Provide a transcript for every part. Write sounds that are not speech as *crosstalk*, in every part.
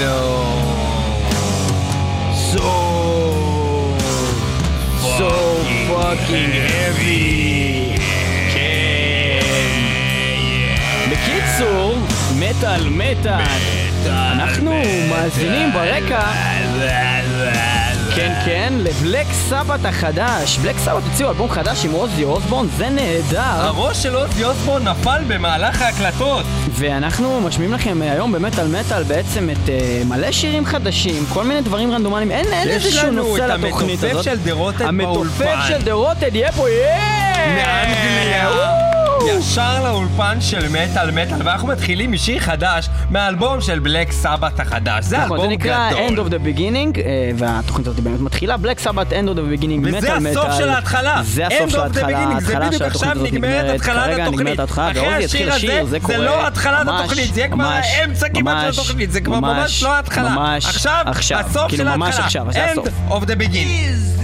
Halo. So, so fucking heavy. כן. בקיצור, מטאל מטאל. אנחנו מאזינים ברקע. כן, כן, לבלק סבת החדש. בלק סבת הוציאו אלבום חדש עם עוזי אוסבורן, זה נהדר. הראש של עוזי אוסבורן נפל במהלך ההקלטות. ואנחנו משמיעים לכם אה, היום במטאל מטאל בעצם את uh, מלא שירים חדשים, כל מיני דברים רנדומליים, אין, אין יש איזשהו לנו נושא את לתוכנית המתופף הזאת. של The Rotted המתופף באולפן. של דה רוטד יהיה פה, יאה! מאנגליה. ישר לאולפן של מטאל מטאל, ואנחנו מתחילים משיר חדש מהאלבום של בלק סבת החדש. זה נכון, אלבום זה נקרא End גדול. of the Beginning, אה, והתוכנית הזאת באמת מתחילה, בלק סבת End of the Beginning, וזה מטאל מטאל. הסוף של ההתחלה. זה הסוף של ההתחלה. זה ההתחלה בדיוק של עכשיו התוכנית הזאת נגמרת התחלת כרגע התוכנית. נגמרת ההתחלה, אחרי השיר הזה, זה. לא התחלת התוכנית, זה כבר ממש, האמצע כמעט של התוכנית, זה כבר ממש לא ההתחלה. עכשיו, עכשיו, הסוף של ההתחלה. End of the beginning.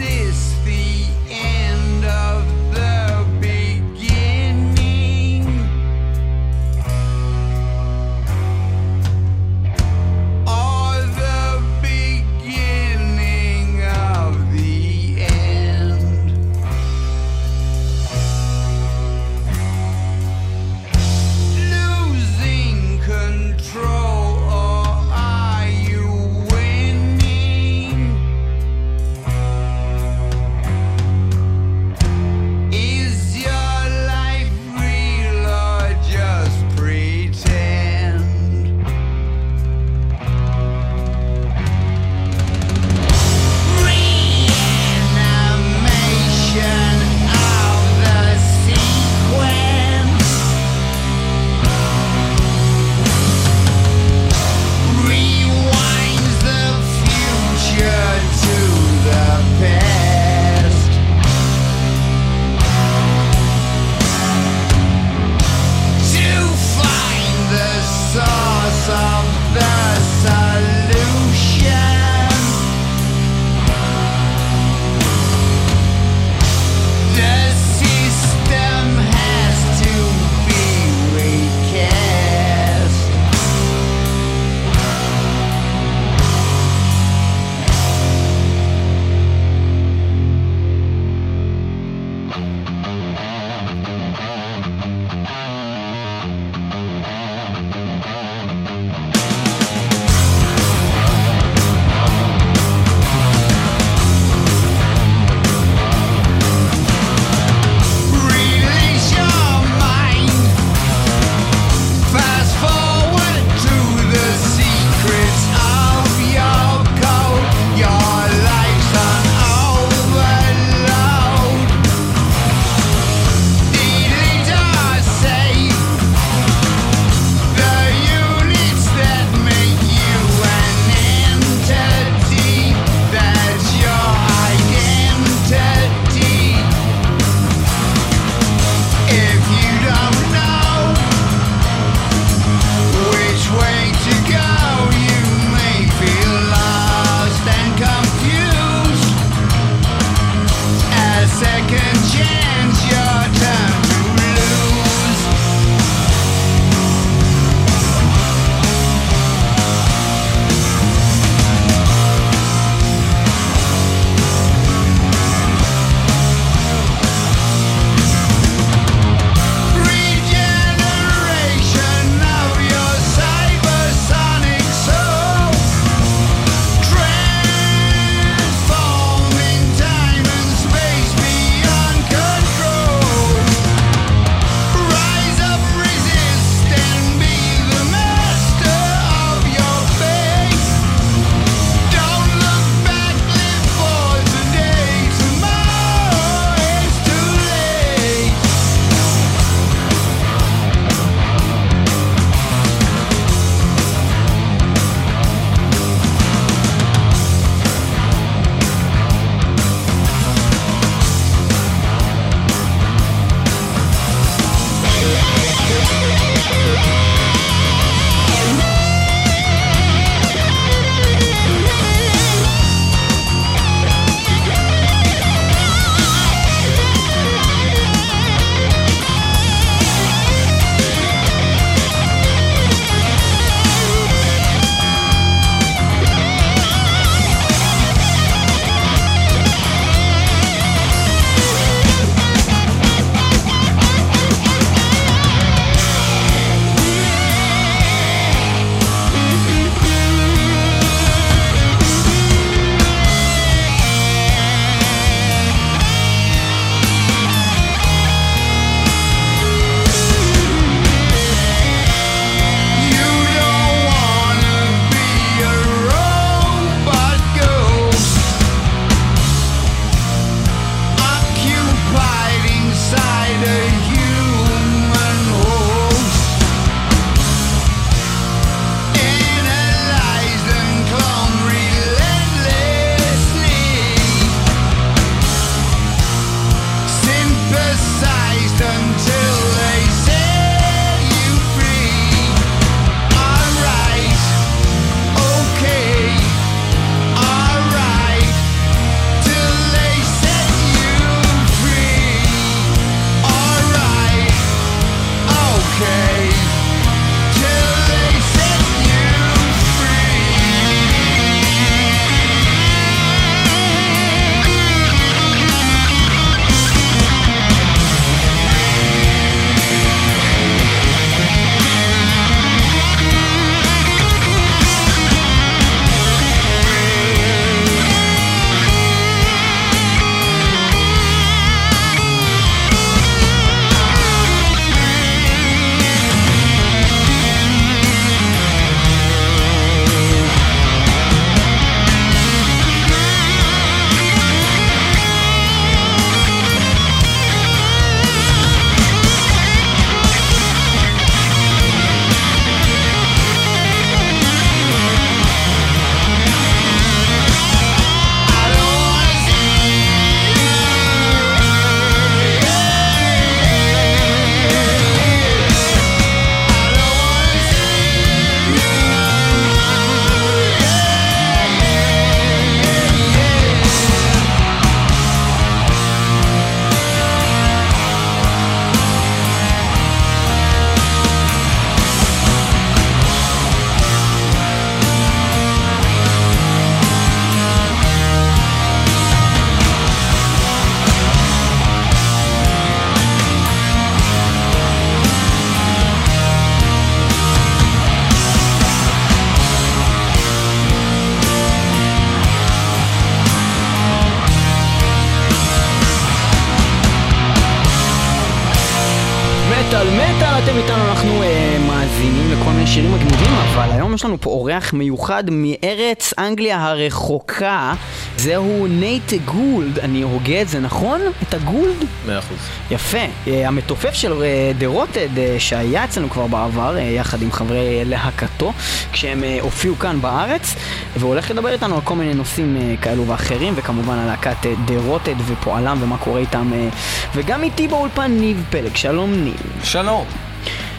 אורח מיוחד מארץ אנגליה הרחוקה. זהו נייט גולד, אני הוגה את זה נכון? את הגולד? מאה אחוז. יפה. אה, המתופף של The Rotted, שהיה אצלנו כבר בעבר, אה, יחד עם חברי להקתו, כשהם אה, הופיעו כאן בארץ, והוא הולך לדבר איתנו על כל מיני נושאים אה, כאלו ואחרים, וכמובן על להקת The Rotted ופועלם ומה קורה איתם, אה, וגם איתי באולפן ניב פלג. שלום ניב. שלום.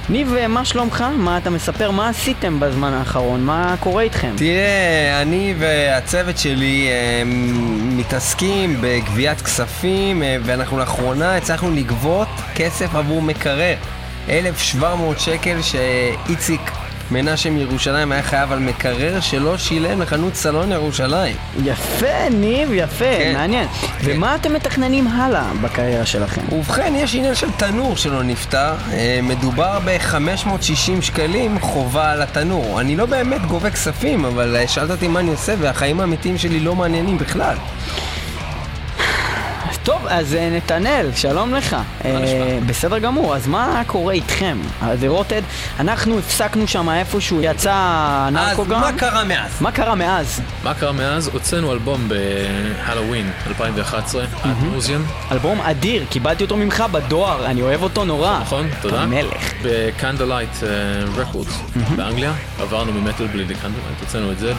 ניב, אה, מה שלומך? מה אתה מספר? מה עשיתם בזמן האחרון? מה קורה איתכם? תראה, אני והצוות שלי אה, מתעסקים בגביית כספים, אה, ואנחנו לאחרונה הצלחנו לגבות כסף עבור מקרר. 1,700 שקל שאיציק מנשה מירושלים היה חייב על מקרר שלא שילם לחנות סלון ירושלים. יפה, ניב, יפה, כן. מעניין. ומה אתם מתכננים הלאה בקריירה שלכם? ובכן, יש עניין של תנור שלא נפתר. אה, מדובר ב-560 שקלים חובה על התנור. אני לא באמת גובה כספים, אבל אה, שאלת אותי מה אני עושה, והחיים האמיתיים שלי לא מעניינים בכלל. טוב, אז אה, נתנאל, שלום לך. אה, בסדר גמור, אז מה קורה איתכם? The Roted, אנחנו הפסקנו שם איפשהו, יצא אז נרקוגרם. מה קרה מאז? מה קרה מאז? מה קרה מאז? הוצאנו אלבום בהלואוין 2011, אדמוזיאן, אלבום אדיר, קיבלתי אותו ממך בדואר, אני אוהב אותו נורא. נכון? תודה. מלך. ב Candlelight Records באנגליה. עברנו מ Metal Blade ל Candlelight, הוצאנו את זה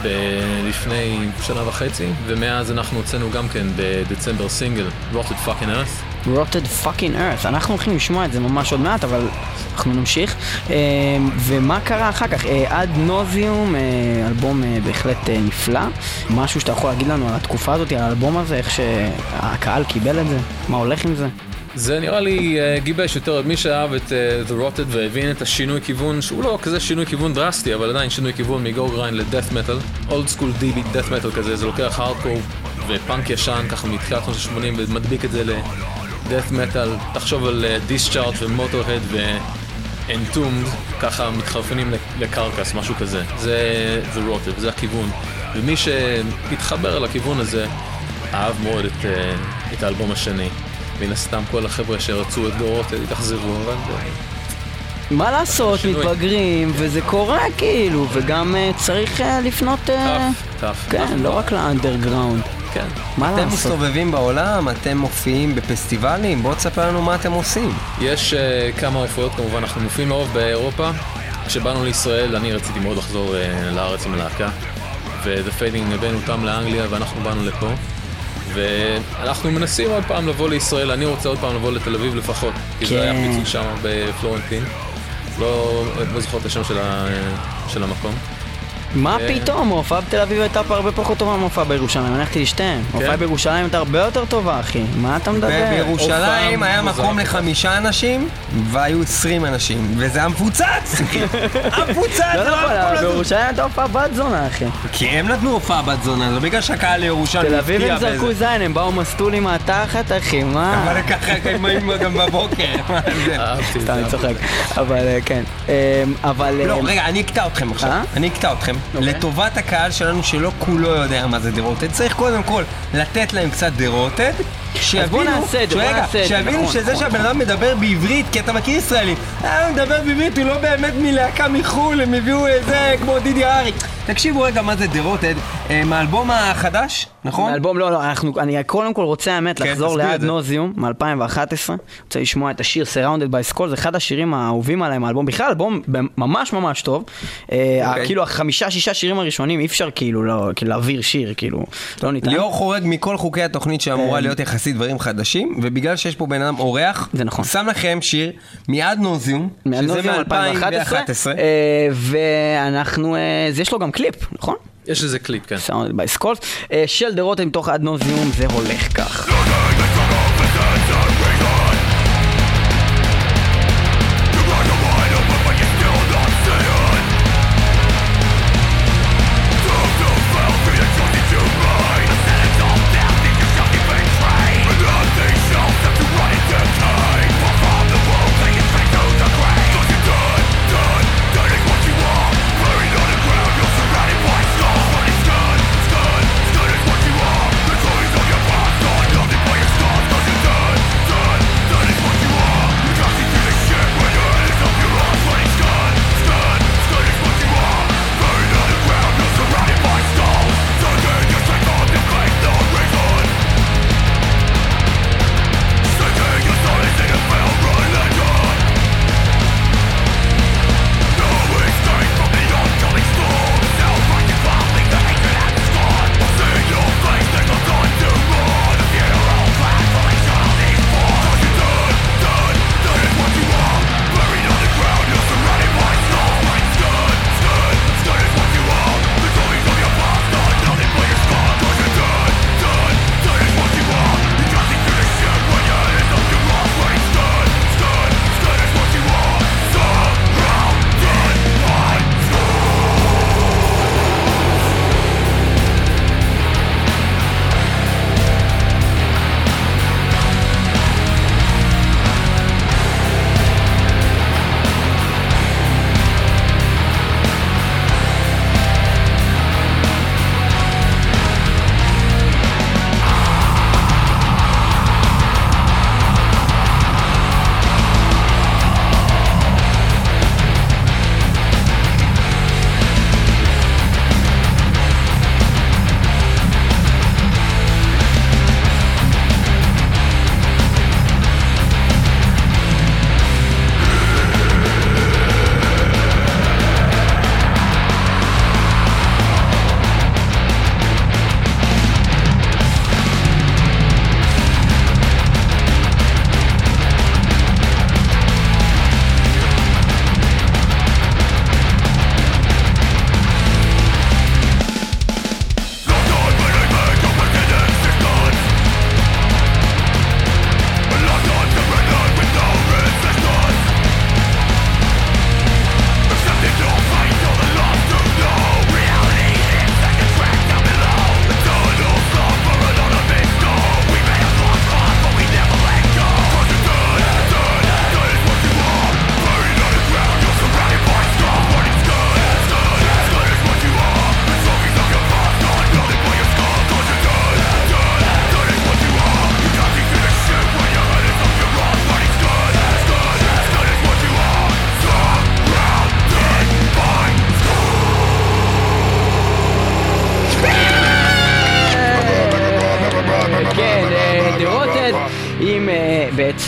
לפני שנה וחצי, ומאז אנחנו הוצאנו גם כן בדצמבר סינגל, Rotted Fucking Earth. Rotted fucking earth. אנחנו הולכים לשמוע את זה ממש עוד מעט, אבל אנחנו נמשיך. אה, ומה קרה אחר כך? Ad Nauseam, אלבום אה, בהחלט אה, נפלא. משהו שאתה יכול להגיד לנו על התקופה הזאת, על האלבום הזה, איך שהקהל קיבל את זה? מה הולך עם זה? זה נראה לי uh, גיבש יותר את מי שאהב את uh, The Rotted והבין את השינוי כיוון, שהוא לא כזה שינוי כיוון דרסטי, אבל עדיין שינוי כיוון מ gore grind ל death metal, old school D-beat death metal כזה, זה לוקח הארדקור ופאנק ישן, ככה מתחילת שנות ה-80 ומדביק את זה ל death metal, תחשוב על Discharge ו Motorhead ו Entombed, ככה מתחרפנים לקרקס, משהו כזה, זה The Rotted, זה הכיוון, ומי שהתחבר לכיוון הזה, אהב מאוד את, uh, את האלבום השני. מן הסתם כל החבר'ה שרצו את דורות התאכזבו, אבל אה, מה לעשות. מתבגרים, וזה קורה כאילו, וגם אה, צריך אה, לפנות, אה, טאף, טאף. כן, לא רק לאנדרגראונד. כן. מה אתם לעשות? מסתובבים בעולם, אתם מופיעים בפסטיבלים, בואו תספר לנו מה אתם עושים. יש אה, כמה הופעות כמובן, אנחנו מופיעים לרוב באירופה. כשבאנו לישראל, אני רציתי מאוד לחזור אה, לארץ עם הלהקה. ו-The Fading הבאנו אותם לאנגליה ואנחנו באנו לפה. ואנחנו מנסים עוד פעם לבוא לישראל, אני רוצה עוד פעם לבוא לתל אביב לפחות. כי כן. זה היה פיצול שם בפלורנטין. לא, לא זוכר את השם של, ה, של המקום. מה אה. פתאום, ההופעה בתל אביב הייתה פה הרבה פחות טובה מההופעה בירושלים, אני הלכתי לשתיהן. ההופעה בירושלים הייתה הרבה יותר טובה, אחי. מה אתה מדבר? בירושלים היה מקום. לחמישה אנשים, והיו עשרים אנשים, וזה היה מפוצץ! *laughs* היה מפוצץ! לא זה נכון. בירושלים הייתה הופעה בת זונה, אחי. כי הם נתנו הופעה בת זונה, זה בגלל שהקהל לירושלים תל אביב הם זרקו. זין, הם באו מסטולים מהתחת, אחי, מה? אבל ככה הם היו גם *laughs* בבוקר. מה זה? אהבתי את סתם. אני צוחק. אבל אה, כן. אה, אבל... לא, אה, רגע, אני אקטע אתכם אה? עכשיו. אני אקטע אתכם. אוקיי. לטובת הקהל שלנו שלא כולו יודע מה זה דרוטד, צריך קודם כל לתת להם קצת דרוטד. שיבינו, נעשה את זה, בוא נעשה את זה, שיבינו שזה שהבן אדם מדבר בעברית, כי אתה מכיר ישראלים, אה, הוא מדבר בעברית, הוא לא באמת מלהקה מחו"ל, הם הביאו איזה כמו דידי אריק. תקשיבו רגע מה זה דרוטד, מהאלבום החדש, נכון? מאלבום, לא, לא, אנחנו, אני קודם כל רוצה האמת כן, לחזור זה. נוזיום מ-2011. רוצה לשמוע את השיר Surrounded by Skull, זה אחד השירים האהובים עליי מהאלבום. בכלל, אלבום ממש ממש טוב. אה, אוקיי. כאילו, החמישה, שישה שירים הראשונים, אי אפשר כאילו, לא, כאילו להעביר שיר, כאילו, לא ניתן. ליאור חורג מכל חוקי התוכנית שאמורה. להיות יחסית דברים חדשים, ובגלל שיש פה בן אדם אורח, זה נכון. שם לכם שיר מ Ad Nauseam, שזה מה Nauseam מ-2011. אה, ואנחנו, אה, אז יש לו גם קליפ, נכון? יש איזה קליפ, כן. By Skulls, אה, של The Rotted מתוך Ad Nauseam, זה הולך כך.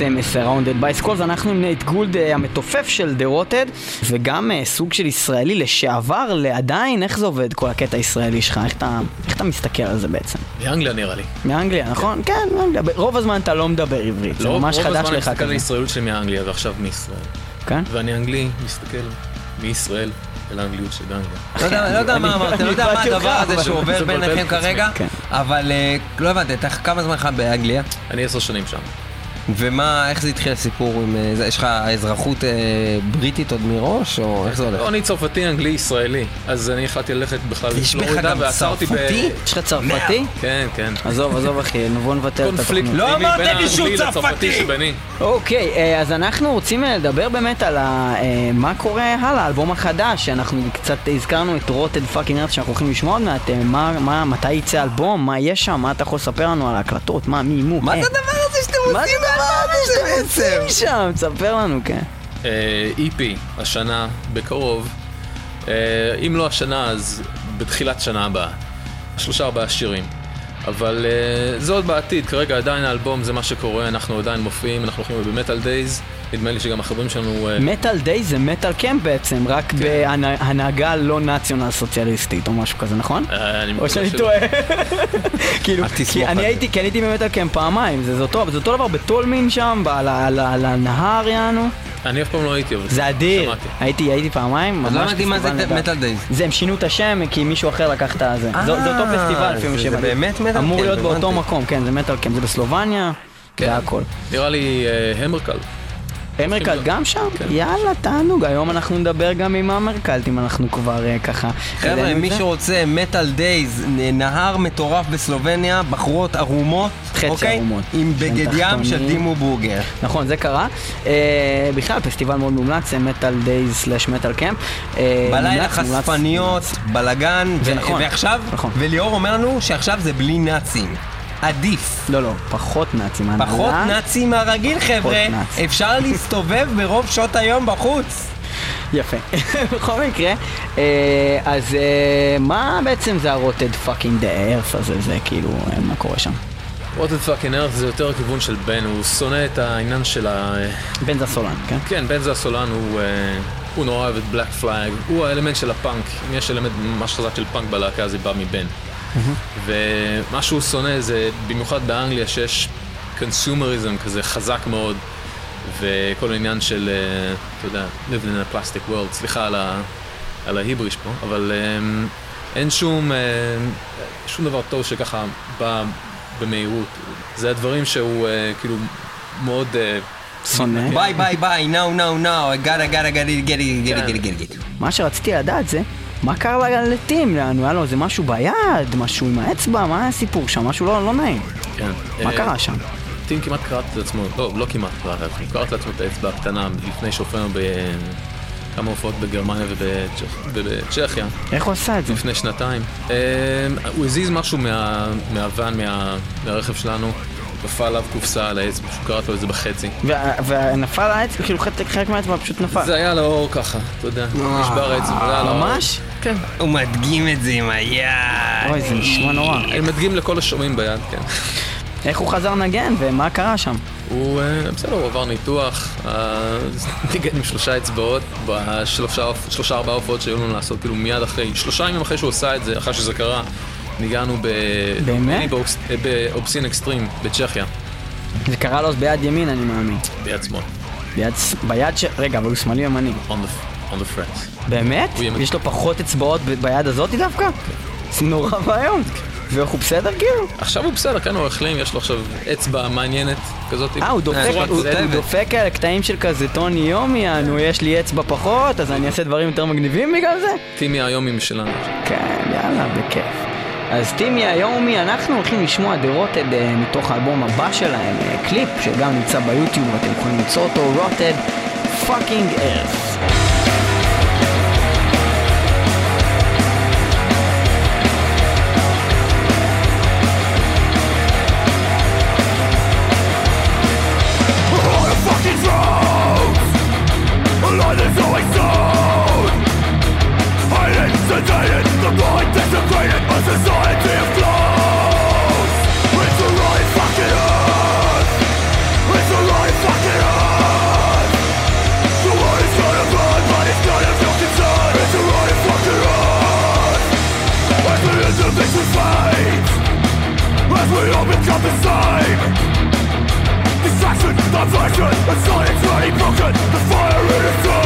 בעצם Surrounded by Skulls, אנחנו עם נייט גולד אה, המתופף של The Rotted, וגם אה, סוג של ישראלי לשעבר, לעדיין, איך זה עובד כל הקטע הישראלי שלך? איך אתה, איך אתה מסתכל על זה בעצם? מאנגליה נראה לי. מאנגליה, נכון? כן, מאנגליה. רוב הזמן אתה לא מדבר עברית, זה לא, ממש רוב חדש הזמן אני לך מסתכל על כזה. הישראליות שלי מאנגליה ועכשיו מישראל. כן? ואני אנגלי, מסתכל מישראל אל האנגליות של אנגליה. *laughs* לא יודע- לא מה אני- אמרתם, לא יודע מה הדבר הזה אבל- שעובר ביניכם. כרגע, כן. אבל אה, לא הבנתי, אתה כמה זמן לך באנגליה? אני עשר שנים שם. ומה, איך זה התחיל הסיפור עם אה, זה? יש לך אזרחות אה, בריטית עוד מראש, או איך זה הולך? לא, אני צרפתי, אנגלי, ישראלי. אז אני החלטתי ללכת בכלל לפלורידה ועצרתי ב... צרפתי? יש לך צרפתי? כן, כן. עזוב, עזוב אחי, בוא נבטל את התוכנית. לא בין לי שהוא צרפתי! אוקיי, אה, אז אנחנו רוצים אה, לדבר באמת על ה, אה, מה קורה הלאה, האלבום החדש, שאנחנו קצת הזכרנו את Rotted Fucking Earth שאנחנו הולכים לשמוע עוד מעט, אה, מה, מה, מתי יצא האלבום, מה יש שם, מה אתה יכול לספר לנו על ההקלטות, מה, מי, מו, מה אה. זה הדבר מה עושים מהדבר הזה בעצם? עושים שם? תספר לנו, כן. אה, EP השנה, בקרוב. אה, אם לא השנה, אז בתחילת שנה הבאה. שלושה ארבעה שירים. אבל אה, זה עוד בעתיד, כרגע עדיין האלבום זה מה שקורה, אנחנו עדיין מופיעים, אנחנו הולכים במטאל דייז. נדמה לי שגם החברים שלנו... אה, מטאל דיי זה מטאל קמפ בעצם, רק בהנהגה לא נציונל סוציאליסטית או משהו כזה, נכון? אה, אני או שאני. טועה. *laughs* כאילו, כי אני. הייתי, כי אני הייתי במטאל קמפ פעמיים, זה זה אותו זה אותו דבר בטולמין שם, על הנהר יענו. אני אף פעם לא הייתי, אבל זה אדיר. הייתי הייתי פעמיים, אז לא ממש הבנתי מה זה. מטאל דייז. זה הם שינו את השם כי מישהו אחר לקח את הזה. זה זה אותו אה, פסטיבל לפי מה זה- זה. באמת מטאל אמור להיות באותו. מקום, כן, זה מטאל קמפ, זה בסלובניה, כן. זה הכל. נראה לי אה, המרקל. אמרקלט גם שם? כן. יאללה, תענוג, היום אנחנו נדבר גם עם אמרקלט, אם אנחנו כבר אה, ככה... חבר'ה, מי. שרוצה MetalDays, נהר מטורף בסלובניה, בחורות ערומות, חצי אוקיי? ערומות. עם כן, בגד ים של. Dimmu Borgir. נכון, זה קרה. אה, בכלל, פסטיבל מאוד מומלץ, MetalDays slash מטאל. אה, בלילה חשפניות, בלאגן, נכון. ועכשיו, נכון. וליאור אומר לנו שעכשיו זה בלי נאצים. עדיף. לא, לא, פחות נאצים. הנהלה. פחות נאצים מהרגיל חבר'ה, נאצים. אפשר להסתובב *laughs* ברוב שעות היום בחוץ. יפה. *laughs* בכל מקרה, אה, אז אה, מה בעצם זה ה Rotted Fucking the Earth הזה, זה כאילו, אה, מה קורה שם? Rotted Fucking Earth זה יותר הכיוון של בן, הוא שונא את העניין של ה... בן זה הסולן, כן? כן, בן זה הסולן, הוא, הוא נורא אוהב את Black Flag, הוא האלמנט של הפאנק, אם יש אלמנט ממש חזק של פאנק בלהקה זה בא מבן. ומה שהוא שונא זה, במיוחד באנגליה שיש consumerism כזה חזק מאוד, וכל העניין של, אה, אתה יודע, living in a plastic world, סליחה על, ה, על ההיבריש פה, אבל אה, אין שום, אה, שום דבר טוב שככה בא במהירות. זה הדברים שהוא כאילו מאוד... שונא. Buy buy buy, now now now, I gotta gotta gotta get it, get it, get it, get it. מה שרציתי לדעת זה, מה קרה לטים? לא היה לו איזה משהו ביד, משהו עם האצבע, מה היה הסיפור שם? משהו לא לא נעים. כן. מה אה, קרה שם? טים כמעט קרט את עצמו, לא, לא כמעט קרט את עצמו, קרט לעצמו את האצבע הקטנה לפני שהופענו בכמה הופעות בגרמניה ובצ'כ- ובצ'כיה, איך הוא עשה את זה? לפני שנתיים. אה, הוא הזיז משהו מה- מהוואן, מה- מהרכב שלנו, נפל עליו קופסה על האצבע, שהוא קרט לו את זה בחצי. ונפל האצבע, כאילו חלק חלק מהאצבע פשוט נפל. זה היה לאור ככה, אתה יודע, נשבר האצבע, זה היה לאור. ממש? כן. הוא מדגים את זה עם היד. אוי, זה נשמע נורא. אני מדגים לכל השומעים ביד, כן. איך הוא חזר לנגן ומה קרה שם? הוא, אה, בסדר, הוא עבר ניתוח, אה, ניגן עם שלושה אצבעות, בשלושה שלושה ארבעה הופעות שהיו לנו לעשות, כאילו מיד אחרי, שלושה ימים אחרי שהוא עשה את זה, אחרי שזה קרה, ניגענו ב... באמת? אה, באובסין אקסטרים בצ'כיה, זה קרה לו ביד ימין, אני מאמין. ביד שמאל, ביד, ביד ש... רגע, אבל הוא שמאלי ימני. the, on the fret. באמת? יש לו פחות אצבעות ביד הזאתי דווקא? זה נורא ואיום. ואיך הוא בסדר כאילו? עכשיו הוא בסדר, כן, הוא החלים, יש לו עכשיו אצבע מעניינת כזאת. אה, הוא דופק, צורה הוא, דופק כאלה קטעים של כזה טוני יומי, יענו, יש לי אצבע פחות, אז אני אעשה דברים יותר מגניבים בגלל זה? טימי היומי משלנו. כן, יאללה, בכיף. אז טימי היומי, אנחנו הולכים לשמוע The Rotted אה, מתוך האלבום הבא שלהם, אה, קליפ שגם נמצא ביוטיוב ואתם יכולים למצוא אותו, Rotted Fucking Earth. broken. The silence running broken. The fire in the sun.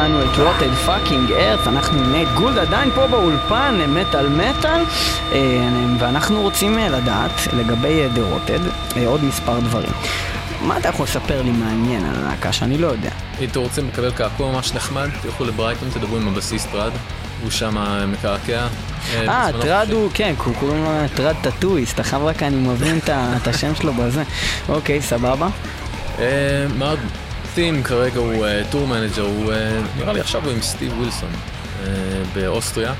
שמענו את Rotted Fucking Earth, אנחנו נייט גולד עדיין פה באולפן, מטאל מטאל, אה, ואנחנו רוצים אה, לדעת לגבי The Rotted עוד מספר דברים. מה אתה יכול לספר לי מעניין על הלהקה שאני לא יודע? אם אתם רוצים לקבל קעקוע ממש נחמד, תלכו לברייטון, תדברו עם הבסיסט Trad, הוא שם מקעקע. אה, Trad חופשי. הוא, כן, הוא קוראים לו Trad Tattooist, עכשיו רק אני מבין את השם שלו בזה. אוקיי, סבבה. אה, מה עוד? טים כרגע הוא אה, tour manager, הוא אה, נראה לי עכשיו הוא עם סטיב ווילסון אה, באוסטריה.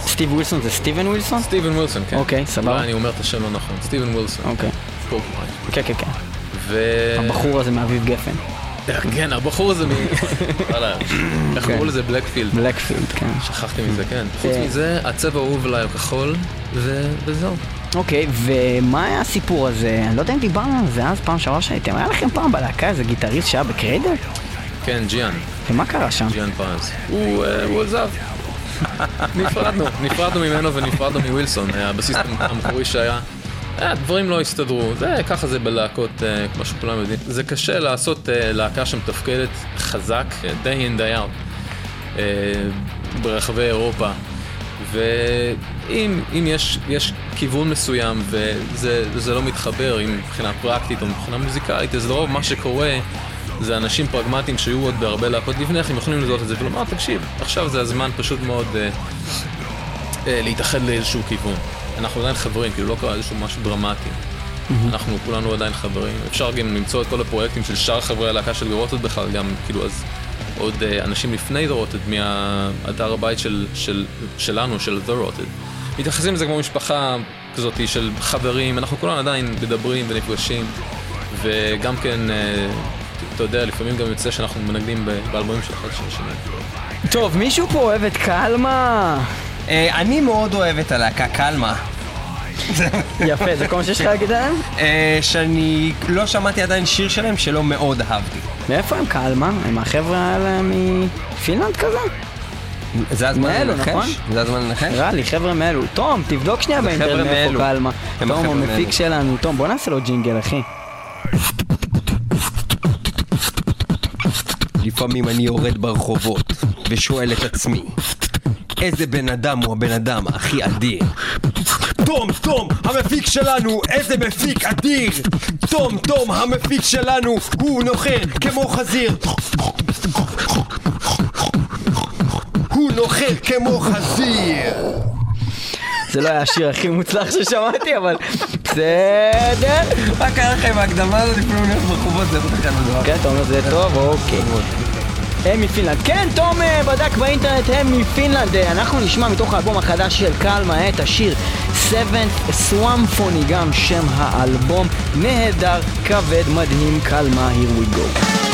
סטיב ווילסון זה סטיבן ווילסון? סטיבן ווילסון, כן. אוקיי, סבבה. אולי אני אומר את השם לא נכון, סטיבן ווילסון. אוקיי. Porcupine. כן, כן, כן. ו... הבחור הזה מאביב גפן. כן, הבחור הזה מ... *laughs* וואלה, איך כן. קראו לזה? Blackfield. Blackfield, כן. שכחתי מזה, כן. חוץ כן. מזה, הצבע האהוב עליי הוא כחול, וזהו. אוקיי, ומה היה הסיפור הזה? אני לא יודע אם דיברנו על זה אז פעם שעברה שהייתם. היה לכם פעם בלהקה איזה גיטריסט שהיה ב Cradle? כן, ג'יאן, ומה קרה שם? ג'יאן. הוא אה, הוא עזב. *laughs* נפרדנו, נפרדנו ממנו ונפרדנו מווילסון, הבסיסט המקורי שהיה. אה, דברים לא הסתדרו, זה, ככה זה בלהקות, אה, כמו שכולם יודעים. זה קשה לעשות אה, להקה שמתפקדת חזק, אה, day in day out, אה, ברחבי אירופה. ואם אם יש, יש כיוון מסוים וזה זה לא מתחבר אם מבחינה פרקטית או מבחינה מוזיקלית, אז לרוב מה שקורה זה אנשים פרגמטיים שהיו עוד בהרבה להקות לפני כן, יכולים לזהות את זה ולומר, תקשיב, עכשיו זה הזמן פשוט מאוד אה, אה, להתאחד לאיזשהו כיוון. אנחנו עדיין חברים, כאילו לא קרה איזשהו משהו דרמטי. אנחנו כולנו עדיין חברים. אפשר גם למצוא את כל הפרויקטים של שאר חברי הלהקה של גרוטד בכלל, גם כאילו אז עוד אה, אנשים לפני דרוטד מהאתר הבית של, של, שלנו, של The Rotted. מתייחסים לזה כמו משפחה כזאת של חברים, אנחנו כולנו עדיין מדברים ונפגשים, וגם כן, אה, אתה יודע, לפעמים גם יוצא שאנחנו מנגנים באלבומים של אחד של השני. טוב, מישהו פה אוהב את קלמה? אה, אני מאוד אוהב את הלהקה קלמה. יפה, זה כל מה שיש לך להגיד עליהם? אה, שאני לא שמעתי עדיין שיר שלהם שלא מאוד אהבתי. מאיפה הם קלמה? הם החבר'ה האלה מפינלנד כזה? זה הזמן לנחש? נכון? זה הזמן לנחש? נראה לי, חבר'ה מאלו. תום, תבדוק שנייה באינטרנט מאלו. קלמה. תום המפיק מאלו. שלנו. תום, בוא נעשה לו ג'ינגל, אחי. לפעמים אני יורד ברחובות ושואל את עצמי איזה בן אדם הוא הבן אדם הכי אדיר? תום, תום, המפיק שלנו, איזה מפיק אדיר! תום, תום, המפיק שלנו, הוא נוחר כמו חזיר! נוחר כמו חזיר! זה לא היה השיר הכי מוצלח ששמעתי, אבל בסדר. מה קרה לכם בהקדמה הזאת לפעמים אני הולך ברחובות זה לא תכף לדבר. כן, אתה אומר זה טוב? אוקיי. הם מפינלנד. כן, תום אה, בדק באינטרנט, הם מפינלנד. אה, אנחנו נשמע מתוך האלבום החדש של קלמה את השיר 7th Swamphonie, גם שם האלבום. נהדר, כבד, מדהים, קלמה, here we go.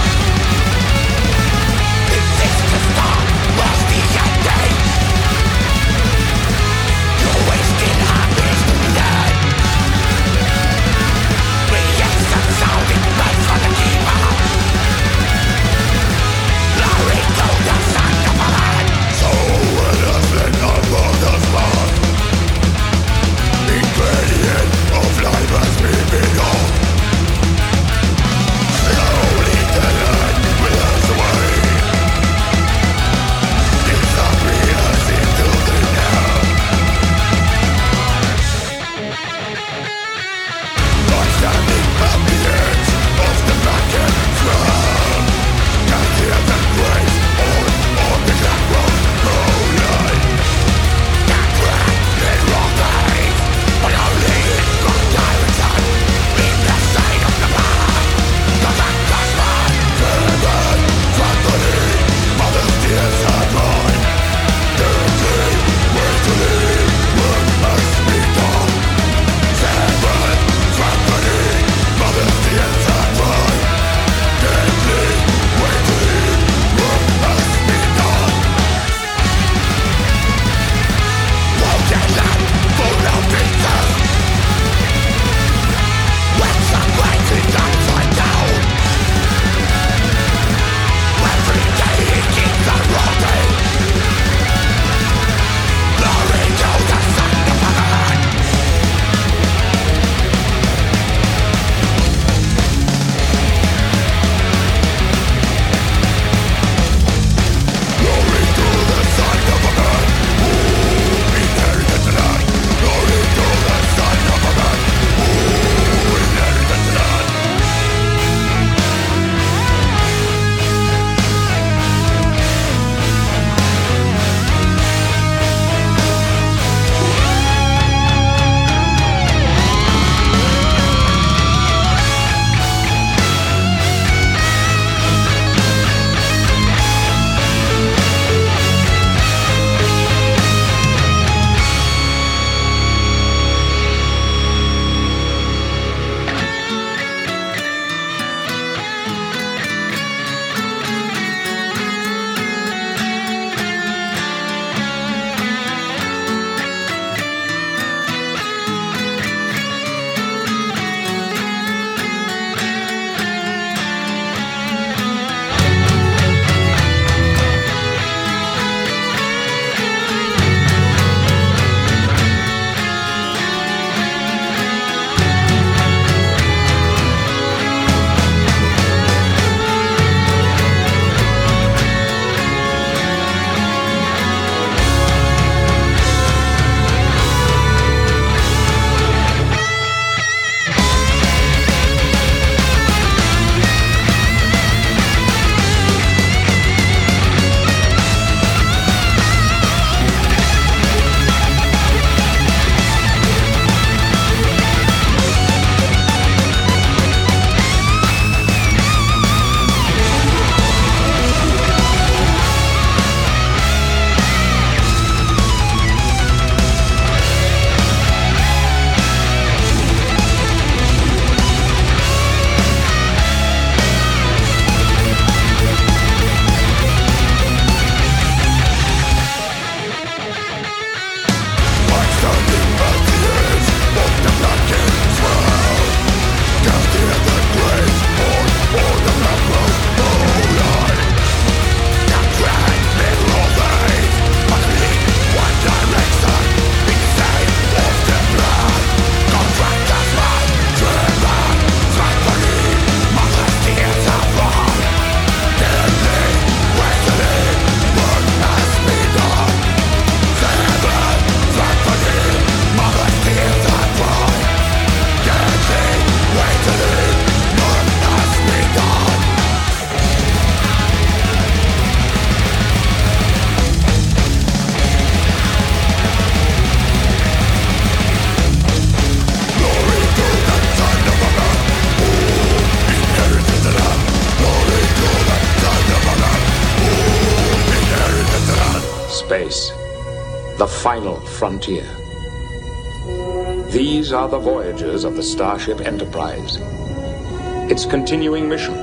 The voyages of the Starship Enterprise. Its continuing mission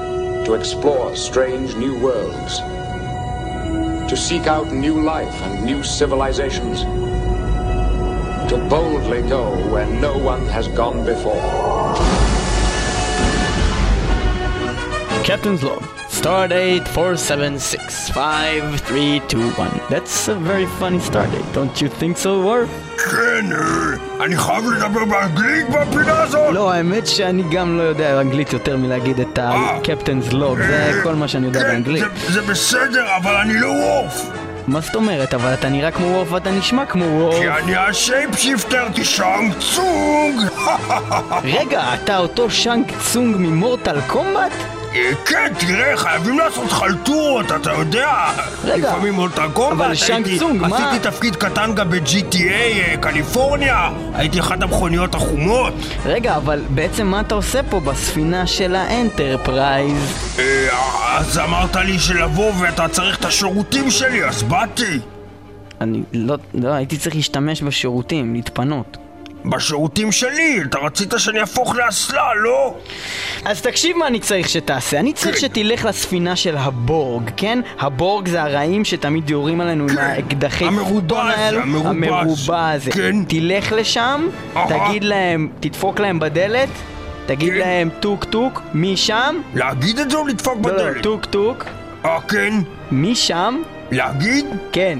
to explore strange new worlds, to seek out new life and new civilizations, to boldly go where no one has gone before. Captain's log. Stardate 476532 That's a very funny stardate, don't you think so, Worf? כן, אה, אני חייב לדבר באנגלית בפינה הזאת? לא, האמת שאני גם לא יודע אנגלית יותר מלהגיד את ה-Captain's log, זה כל מה שאני יודע כן, באנגלית. זה- בסדר, אבל אני לא וורף. מה זאת אומרת? אבל אתה נראה כמו וורף ואתה נשמע כמו וורף. כי אני ה shape shifter Shang Tsung! *laughs* רגע, אתה אותו Shang Tsung מ Mortal Kombat? אה, כן, תראה, חייבים לעשות חלטורות, אתה יודע. רגע, לפעמים Mortal Kombat, אבל הייתי- צונג, מה- עשיתי תפקיד קטן גם ב-GTA, אה, קליפורניה. הייתי אחת המכוניות החומות. רגע, אבל בעצם מה אתה עושה פה בספינה של ה Enterprise? אה, אז אמרת לי שלבוא ואתה צריך את השירותים שלי, אז באתי. אני לא, לא, הייתי צריך להשתמש בשירותים, להתפנות. בשירותים שלי, אתה רצית שאני אהפוך לאסלה, לא? אז תקשיב מה אני צריך שתעשה. אני צריך כן. שתלך לספינה של הבורג, כן? הבורג זה הרעים שתמיד יורים עלינו עם כן. האקדחי המרובע הזה, האלו. המרובע המרובע הזה. כן. תלך לשם, אהה. תגיד להם, תדפוק להם בדלת, תגיד כן. להם טוק טוק, מי שם? להגיד את זה או לדפוק לא, לא, בדלת? טוק טוק, אה, כן? מי שם? להגיד? כן.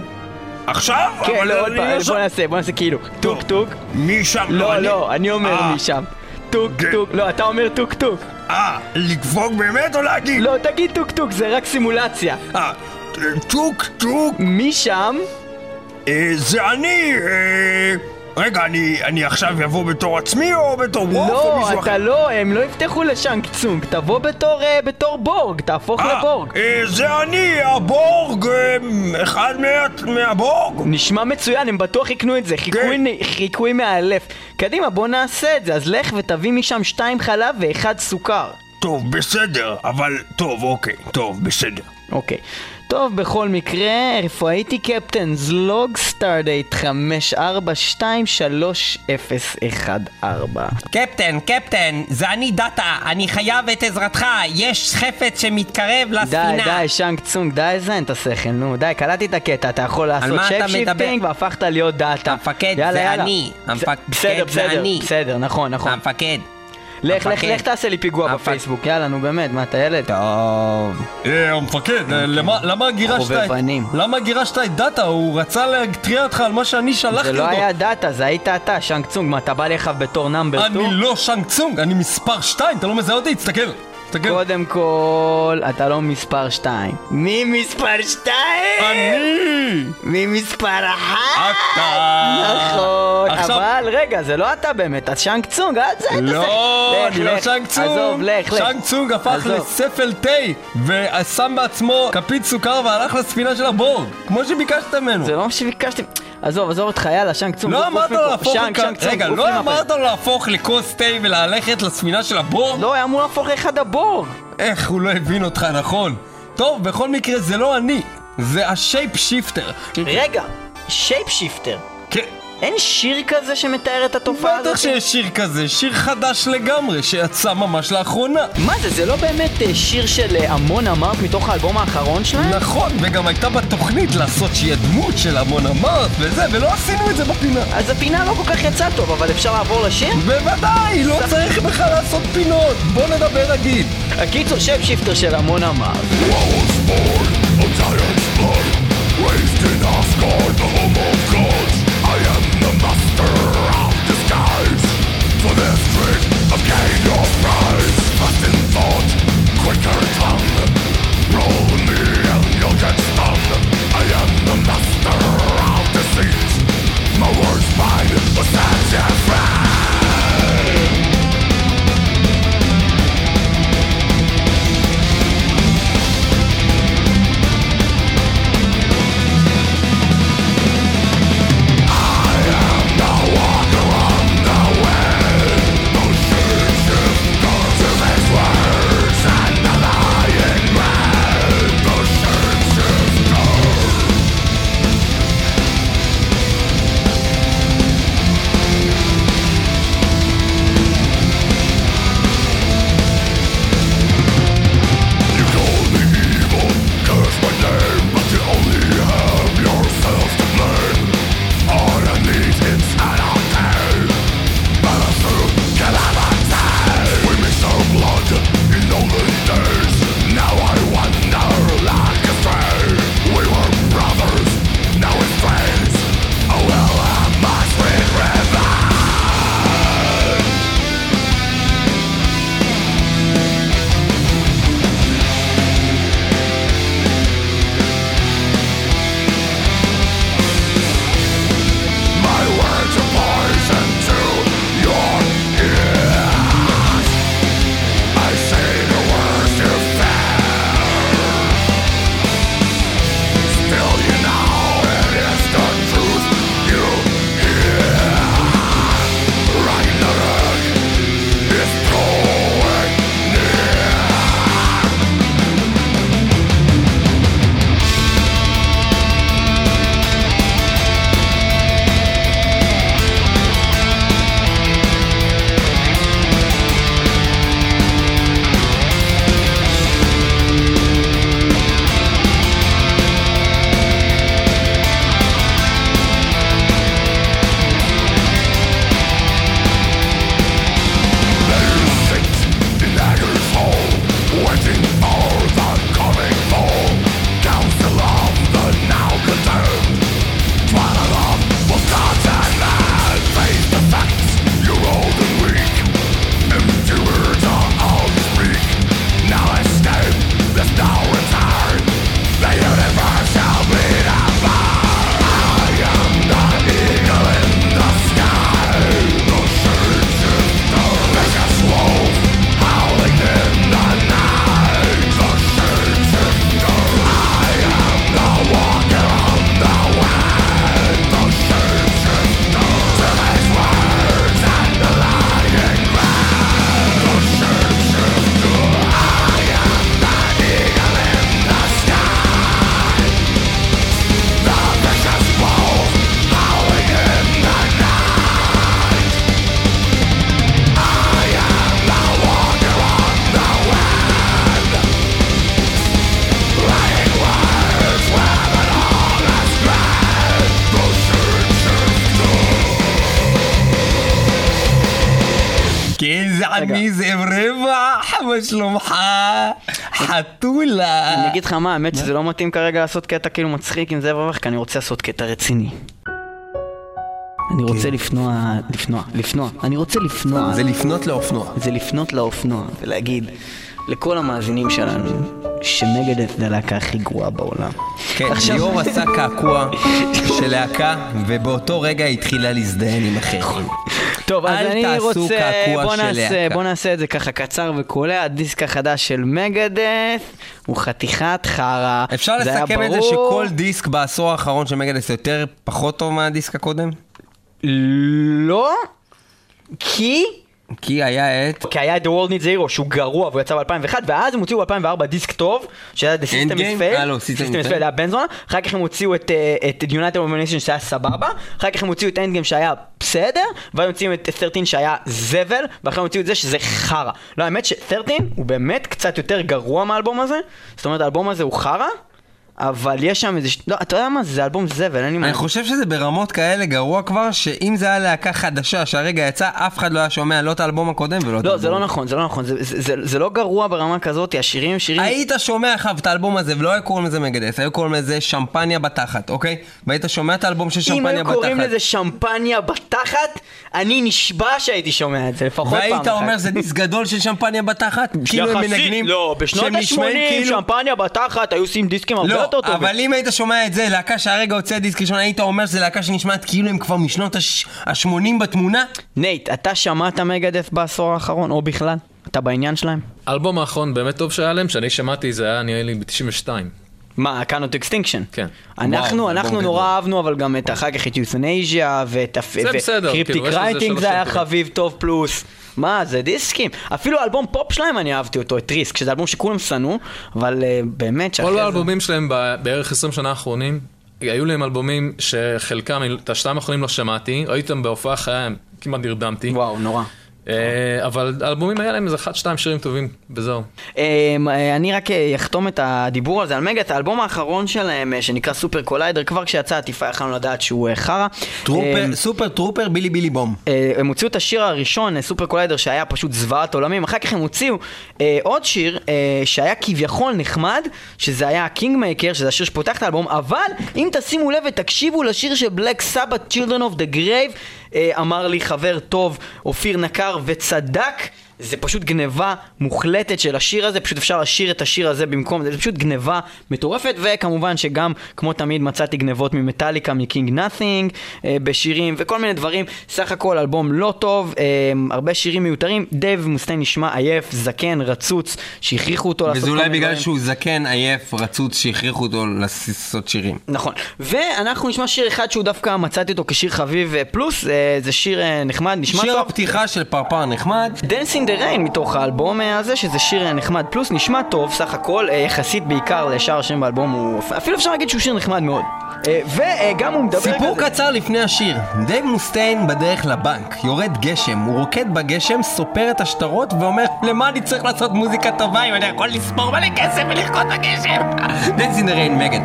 עכשיו? כן, אבל לא, עוד פעם. בוא נעשה, בוא נעשה כאילו. טוק טוק. מי שם? לא, אני? לא, אני אומר אה, מי שם. טוק. טוק, לא, אתה אומר טוק טוק. אה, לדפוק באמת או להגיד? לא, תגיד טוק טוק, זה רק סימולציה. אה, טוק טוק, מי שם? אה, זה אני, אה... רגע, אני, אני עכשיו אבוא בתור עצמי או בתור וורף או לא, מישהו אחר? אתה לא, הם לא יפתחו לשאנק צונג, תבוא בתור, אה, בתור בורג, תהפוך אה, לבורג. אה, זה אני, הבורג, אה, אחד מה, מהבורג. נשמע מצוין, הם בטוח יקנו את זה, חיקוי, כן. חיקוי מאלף. קדימה, בוא נעשה את זה, אז לך ותביא משם שתיים חלב ואחד סוכר. טוב, בסדר, אבל טוב, אוקיי, טוב, בסדר. אוקיי. טוב, בכל מקרה, איפה הייתי captain's log stardate 542314. קפטן, קפטן, זה אני דאטה, אני חייב את עזרתך, יש חפץ שמתקרב די, לספינה. די, שאנג צונג, די זיין את השכל, נו, די, קלטתי את הקטע, אתה יכול לעשות shape shifting? והפכת להיות דאטה. המפקד יאללה, זה יאללה. אני, המפקד בסדר, זה בסדר, אני. בסדר, נכון, נכון. המפקד. לך, לך. לך תעשה לי פיגוע בפייסבוק, יאללה, נו באמת, מה, אתה ילד? טוב. אה, המפקד, אה, למה- למה גירשת את... חובבנים. למה גירשת את דאטה? הוא רצה להתריע אותך על מה שאני שלחתי זה אותו. לא היה דאטה, זה היית אתה, שאנג צונג, מה, אתה בא לך בתור number 2? אני לא שאנג צונג, אני מספר 2, אתה לא מזהה אותי? תסתכל. תסתכל. קודם כל, אתה לא מספר 2. מי מספר 2? אני! מי מספר 1? אתה! נכון, עכשיו- אבל רגע, זה לא אתה באמת, אתה שאנק צונג, אל תעשה. לא, לך, אני לא לך. שאנג צונג. עזוב, לך, לך. שאנג צונג הפך עזוב. לספל תה, ושם בעצמו כפית סוכר והלך לספינה של הבורג, כמו שביקשת ממנו. זה לא מה שביקשתי. עזוב, עזוב אותך, יאללה, שאנק צונג. לא אמרת. לו להפוך שאנק, לכ- שאנק צונג, רגע, לא. אמרת לו להפוך לכוס תה וללכת לספינה של הבורג? לא, היה אמור להפוך לאחד הבורג. איך הוא לא הבין אותך נכון? טוב, בכל מקרה זה לא אני, זה ה shape shifter. רגע, shape shifter. כן. אין שיר כזה שמתאר את התופעה הזאת? בטח שיש שיר כזה, שיר חדש לגמרי, שיצא ממש לאחרונה. מה זה, זה לא באמת אה, שיר של אה, Amon Amarth מתוך האלבום האחרון שלהם? נכון, וגם הייתה בתוכנית לעשות שיהיה דמות של Amon Amarth וזה, ולא עשינו את זה בפינה. אז הפינה לא כל כך יצאה טוב, אבל אפשר לעבור לשיר? בוודאי, לא צריך בכלל לעשות פינות, בוא נדבר נגיד. הקיצור שם שיפטר של המון אמרת. Wasted Asgard, the home of Quicker tongue, roll me and you'll get stung מה, האמת שזה לא מתאים כרגע לעשות קטע כאילו מצחיק עם זאב רווח, כי אני רוצה לעשות קטע רציני. אני רוצה לפנוע, לפנוע, לפנוע, אני רוצה לפנוע. זה לפנות לאופנוע. זה לפנות לאופנוע ולהגיד לכל המאזינים שלנו שמגדף זה הלהקה הכי גרועה בעולם. כן, עכשיו- ליאור עשה קעקוע של להקה, ובאותו רגע התחילה להזדיין עם אחרים. טוב, אז אני רוצה, בוא נעשה. בוא נעשה את זה ככה קצר וקולע, הדיסק החדש של מגדף הוא חתיכת חרא. אפשר לסכם את זה. שכל דיסק בעשור האחרון של מגדס יותר פחות טוב מהדיסק הקודם? לא, כי... כי היה את... כי היה את The World Needs Zero שהוא גרוע והוא יצא ב-2001 ואז הם הוציאו ב-2004 דיסק טוב שהיה The System is Failed. אה, לא, System is. Failed היה בן זונה. אחר כך הם הוציאו את, אה, את United Domination שהיה סבבה. אחר כך הם הוציאו את Endgame שהיה בסדר ואז הם הוציאו את 13 שהיה זבל ואחר הם הוציאו את זה שזה חרא. לא האמת ש-13 הוא באמת קצת יותר גרוע מהאלבום הזה. זאת אומרת האלבום הזה הוא חרא אבל יש שם איזה... לא, אתה יודע מה? זה אלבום זבל, אין לי מה... אני חושב שזה ברמות כאלה גרוע כבר, שאם זה היה להקה חדשה שהרגע יצא, אף אחד לא היה שומע לא את האלבום הקודם ולא את לא, האלבום. זה לא נכון, זה לא נכון, זה, זה, זה, זה לא גרוע ברמה כזאת, השירים שירים... היית שומע עכשיו את האלבום הזה, ולא היו קוראים לזה מגדס, היו קוראים לזה שמפניה בתחת, אוקיי? והיית שומע את האלבום של אם שמפניה היו בתחת. קוראים לזה שמפניה בתחת, אני נשבע שהייתי שומע את זה לפחות פעם אחת. והיית אומר זה דיסק גדול של שמפניה בתחת? כאילו הם מנגנים... לא, בשנות שהם נשמעים ה-80 כאילו- שמפניה בתחת היו עושים דיסקים הרבה לא, יותר טובים. אבל אם היית שומע את זה, להקה שהרגע הוציאה דיסק ראשון, היית אומר שזה להקה שנשמעת כאילו הם כבר משנות ה-80 בתמונה? נייט, אתה שמעת Megadeth בעשור האחרון, או בכלל? אתה בעניין שלהם? האלבום האחרון באמת טוב שהיה להם, שאני שמעתי זה היה נראה לי ב-92. מה, Countdown to Extinction? כן. אנחנו, וואו, אנחנו נורא גדול. אהבנו, אבל גם את אחר כך את Youthanasia, ואת זה בסדר, Cryptic כאילו, יש לזה Writings שלוש זה היה. חביב טוב פלוס. מה, זה דיסקים. אפילו האלבום פופ שלהם אני אהבתי אותו, את Risk, שזה אלבום שכולם שנאו, אבל אה, באמת שאחרי כל זה... האלבומים שלהם בערך 20 שנה האחרונים, היו להם אלבומים שחלקם, את השתיים האחרונים לא שמעתי, ראיתי אותם בהופעה חיה, כמעט נרדמתי. וואו, נורא. אה, אבל האלבומים היה להם איזה אחד, שתיים שירים טובים, וזהו. אה, אני רק אה, אחתום את הדיבור הזה על Megadeth, האלבום האחרון שלהם שנקרא Super Collider, כבר כשיצא עטיפה יכלנו לדעת שהוא חרא. Trouper, Super Trouper בילי בילי בום. הם הוציאו את השיר הראשון, Super Collider, שהיה פשוט זוועת עולמים, אחר כך הם הוציאו עוד שיר שהיה כביכול נחמד, שזה היה Kingmaker, שזה השיר שפותח את האלבום, אבל אם תשימו לב ותקשיבו לשיר של Black Sabbath, Children of the Grave, אמר לי חבר טוב, אופיר נקר, וצדק. זה פשוט גניבה מוחלטת של השיר הזה, פשוט אפשר לשיר את השיר הזה במקום זה, זה פשוט גניבה מטורפת, וכמובן שגם, כמו תמיד, מצאתי גניבות ממטאליקה, מ King Nothing, אה, בשירים וכל מיני דברים. סך הכל אלבום לא טוב, אה, הרבה שירים מיותרים. דייב מוסטיין נשמע עייף, זקן, רצוץ, שהכריחו אותו לעשות וזה אולי בגלל דברים. שהוא זקן, עייף, רצוץ, שהכריחו אותו לעשות שירים. נכון. ואנחנו נשמע שיר אחד שהוא דווקא מצאתי אותו כשיר חביב אה, פלוס, אה, זה שיר אה, נחמד, נשמע שיר טוב. הפתיחה של פרפר נחמד. Dance in the Rain מתוך האלבום אה, הזה, שזה שיר אה, נחמד פלוס, נשמע טוב סך הכל, אה, יחסית בעיקר לשאר השירים באלבום, הוא אפילו אפשר להגיד שהוא שיר נחמד מאוד. וגם הוא מדבר סיפור כזה- קצר לפני השיר. דייב מוסטיין בדרך לבנק, יורד גשם, הוא רוקד בגשם, סופר את השטרות ואומר למה אני צריך לעשות מוזיקה טובה אם אני יכול לספור מלא כסף ולרקוד בגשם? *laughs* Dance in the rain, Megadeth.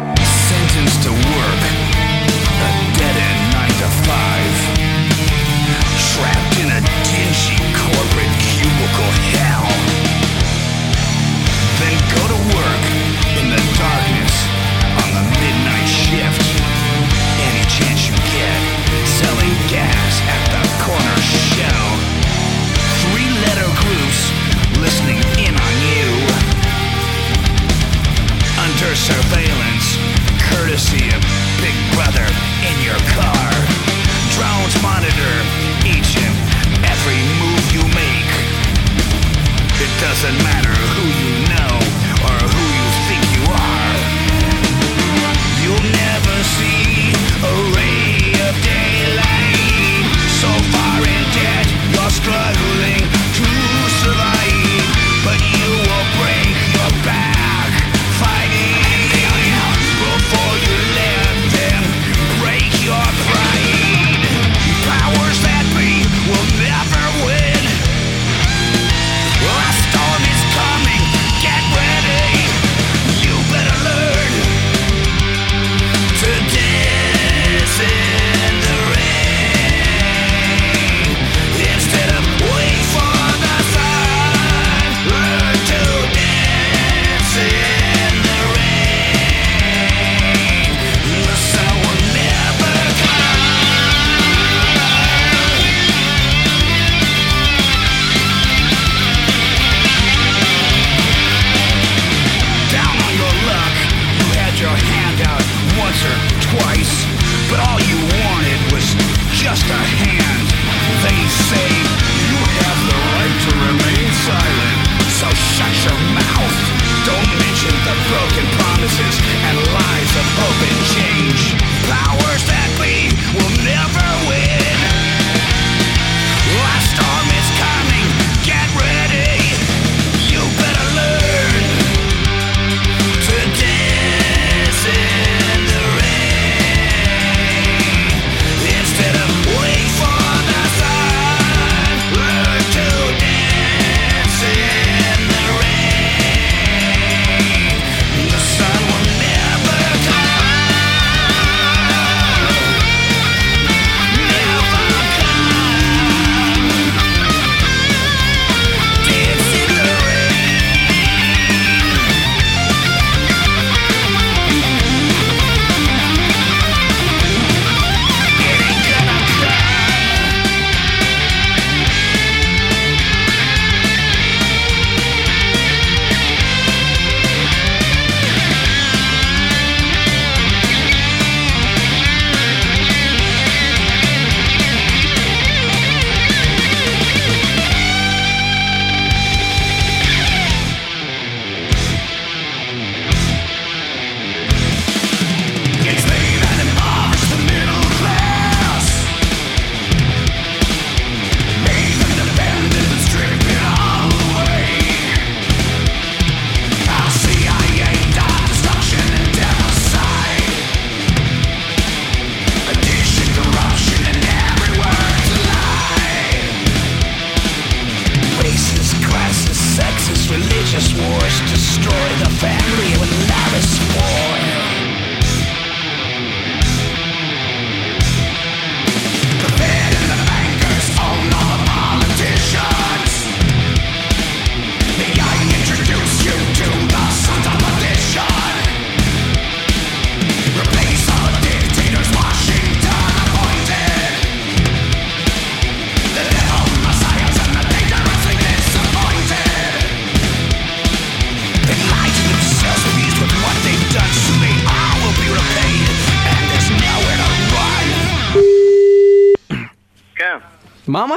see him.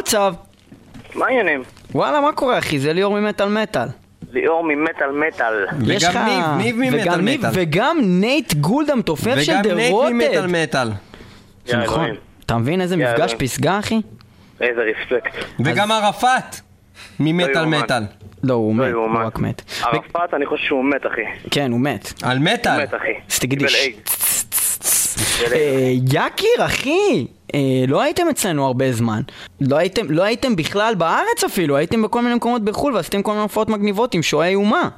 המצב? מה העניינים? וואלה, מה קורה אחי? זה ליאור ממטאל מטאל. ליאור ממטאל מטאל. יש לך... וגם ניב, ניב ממטאל וגם מטאל. וגם נייט גולד המתופף של וגם דה נייט רוטד. ממטאל מטאל. יא נכון. אתה מבין איזה מפגש. פסגה אחי? איזה רספקט. וגם ערפאת ממטאל יאומן. מטאל. לא, הוא לא מת, הוא. רק מת. ערפאת, אני חושב שהוא מת, אחי. כן, הוא מת. על מטאל. הוא מת, אחי. אז יקיר, אחי! אה, לא הייתם אצלנו הרבה זמן. לא הייתם, לא הייתם בכלל בארץ אפילו, הייתם בכל מיני מקומות בחו"ל ועשיתם כל מיני הופעות מגניבות עם שועי אומה.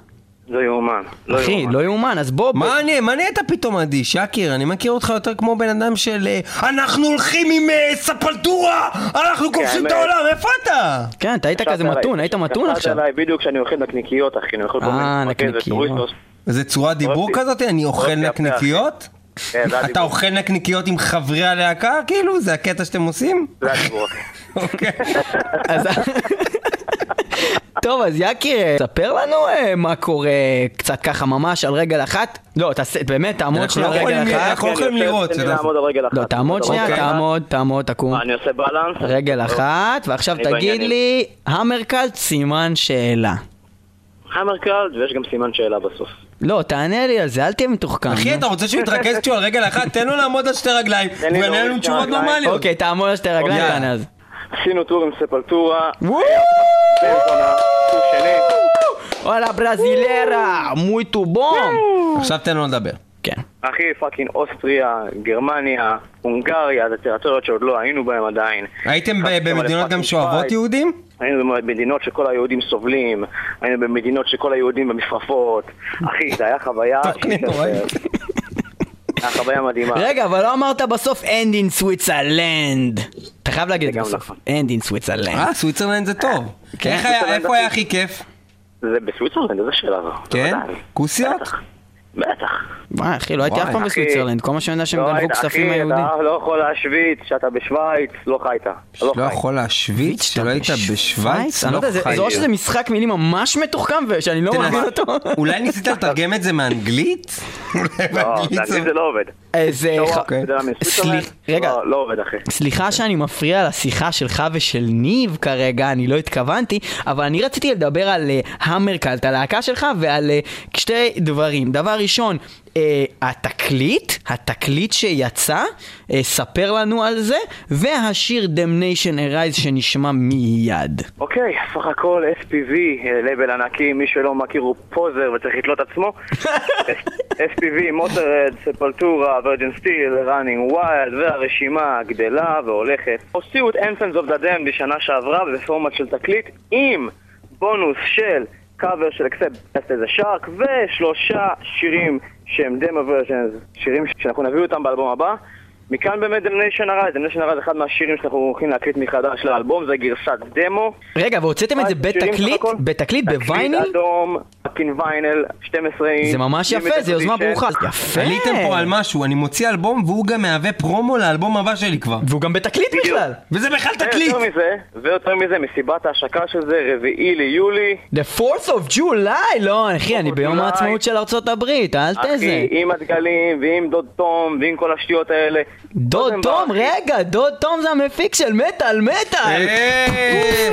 לא יאומן. לא אחי, יאומן. לא יאומן, אז בוא... בוא- מה אני, מה נהיית פתאום אדיש, יקיר? אני מכיר אותך יותר כמו בן אדם של... אה, אנחנו הולכים עם אה, ספלטורה! אנחנו כובשים את. העולם, איפה אתה? כן, אתה היית כזה. מתון, היית מתון עכשיו. עליי בדיוק כשאני אוכל נקניקיות, אחי. אני אוכל כל אה, מיני מרכזת, נקניקיות. טוריסטוס. זה צורת דיבור אוהבתי. כזאת? אני אוכל יפה, נקניקיות? כן, אתה. אוכל נקניקיות עם חברי הלהקה? כאילו? זה הקטע שאתם עושים? זה הדיבור. אוקיי. *laughs* *laughs* טוב, אז יקיר, ספר לנו אה, מה קורה קצת ככה ממש על רגל אחת. לא, תעשה, באמת, תעמוד שנייה לא על רגל יכולים- אחת. אנחנו לא יכולים לראות, רגל. לא, תעמוד שנייה, אוקיי. תעמוד, תעמוד, תקום. אני עושה בלנס? רגל אחת, ועכשיו תגיד. לי, המרכז סימן שאלה. המרכז, ויש גם סימן שאלה בסוף. לא, תענה לי על זה, אל תהיה מתוחכם. אחי. אתה רוצה שהוא יתרכז כשהוא על רגל אחת? תן לו לעמוד על שתי רגליים, תן לי ויענה להוריד לנו שתי תשובות רגליים. נורמליות. אוקיי, תעמוד על שתי רגליים, יאללה. תענה על זה. עשינו tour עם Sepultura. וואלה, brasileira, muito bom! עכשיו תן לו לדבר. כן. אחי, fucking אוסטריה, גרמניה, הונגריה, זה טריטוריות שעוד לא היינו בהם עדיין. הייתם במדינות גם שאוהבות. יהודים? היינו במדינות שכל היהודים סובלים, היינו במדינות שכל היהודים במשרפות. אחי, זה היה חוויה... *laughs* היה חוויה מדהימה. רגע, אבל לא אמרת בסוף end in Switzerland. אתה חייב להגיד את זה בסוף. נכון. end in Switzerland. אה, סוויצרלנד זה טוב. כן. איפה היה הכי- כיף? זה בסוויצרלנד, איזה שאלה זו. כן? כוסיות? בטח. וואי, אחי, לא הייתי אף פעם. בסוויצרלנד. כל מה שאני יודע שהם לא גנבו כספים היהודים. אתה לא יכול להשוויץ שאתה בשוויץ, לא חיית. לא לא. יכול להשוויץ שלא היית בשוויץ? אני לא יודע, זה- חי. זה או שזה משחק מילים ממש מתוחכם ושאני לא. מבין אותו. אולי ניסית לתרגם את זה *laughs* מאנגלית? לא, באנגלית זה לא עובד. איזה... לא, רגע. לא, לא. סליחה שאני מפריע לשיחה שלך ושל ניב כרגע, אני לא התכוונתי, אבל אני רציתי לדבר על אה, המרקלט, הלהקה שלך, ועל אה, שתי דברים. דבר ראשון, התקליט, התקליט שיצא, אה, ספר לנו על זה, והשיר Damnation Arise שנשמע מיד. אוקיי, סך הכל SPV, אה, לייבל ענקי, מי שלא מכיר הוא poser וצריך לתלות עצמו. SPV, Motörhead, Sepultura, Virgin Steele, Running Wild, והרשימה גדלה והולכת. הוציאו את Anthems of the Damned בשנה שעברה בפורמט של תקליט עם בונוס של קאבר של Accept, Fast as a Shark ושלושה שירים שהם demo versions, שירים שאנחנו נביא אותם באלבום הבא. מכאן באמת Damnation Arise, Damnation Arise זה אחד מהשירים שאנחנו הולכים להקליט מחדש לאלבום, זה גרסת דמו. רגע, והוצאתם את זה סך בתקליט? בתקליט? בווייניל? תקליט אדום, פין וייניל, 12 אינץ'. זה ממש יפה, זה יוזמה. ברוכה. יפה! עליתם פה על משהו, אני מוציא אלבום והוא גם מהווה פרומו לאלבום הבא שלי כבר. והוא גם בתקליט בכלל! וזה בכלל תקליט! ויותר מזה, ויותר מזה, מסיבת ההשקה של זה, רביעי ליולי. The 4th of July! לא, אחי, אני ביום. העצמאות של ארצות הברית, אל תזה. אחי, עם הדגלים, ועם דוד תום, ועם כל השטויות האלה. דוד תום. רגע, דוד תום זה המפיק של מטאל, מטאל! אה,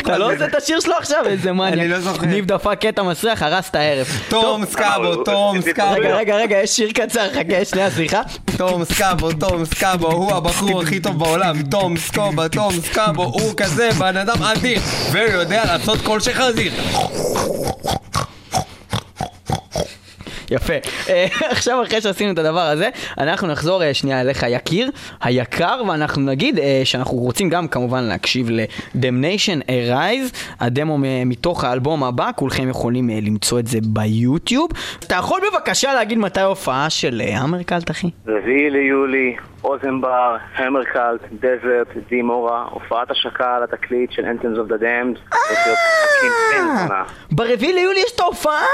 אתה לא עושה את השיר שלו עכשיו, איזה מניאק. אני לא זוכר. ניב דפק קטע מסריח, הרס את הערב. תום סקאבו, תום סקאבו, רגע, רגע, רגע, יש שיר קצר, חכה, שנייה, סליחה. תום סקאבו, תום סקאבו, הוא הבחור הכי טוב בעולם, תום סקובה, תום סקאבו, הוא כזה בן אדם אדיר, ויודע לעשות קול של חזיר. יפה. אה, *laughs* עכשיו אחרי שעשינו את הדבר הזה, אנחנו נחזור אה, שנייה אליך יקיר, היקר, ואנחנו נגיד אה, שאנחנו רוצים גם כמובן להקשיב ל-Damnation Arise, הדמו מתוך האלבום הבא, כולכם יכולים למצוא את זה ביוטיוב. אתה יכול בבקשה להגיד מתי ההופעה של המרקלט, אחי? רביעי ליולי, אוזנבר, המרקלט, דזרט, דימורה, הופעת השקה על התקליט של Anthems of the Damned. ברביעי ליולי יש את ההופעה?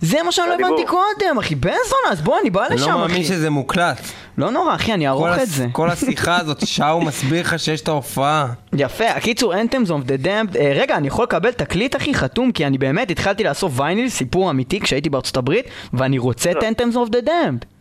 זה מה שאני לא הבנתי. קודם, אחי. בן זונה, אז בוא, אני בא אני לשם, לא מאמין אחי. שזה מוקלט. לא נורא, אחי, אני אערוך את זה. כל השיחה הזאת, *laughs* הוא מסביר לך שיש את ההופעה. יפה, הקיצור, Anthems of the Damned, אה, רגע, אני יכול לקבל תקליט אחי חתום, כי אני באמת התחלתי לעשות וייניל, סיפור אמיתי, כשהייתי בארצות הברית, ואני רוצה את Anthems of the Damned.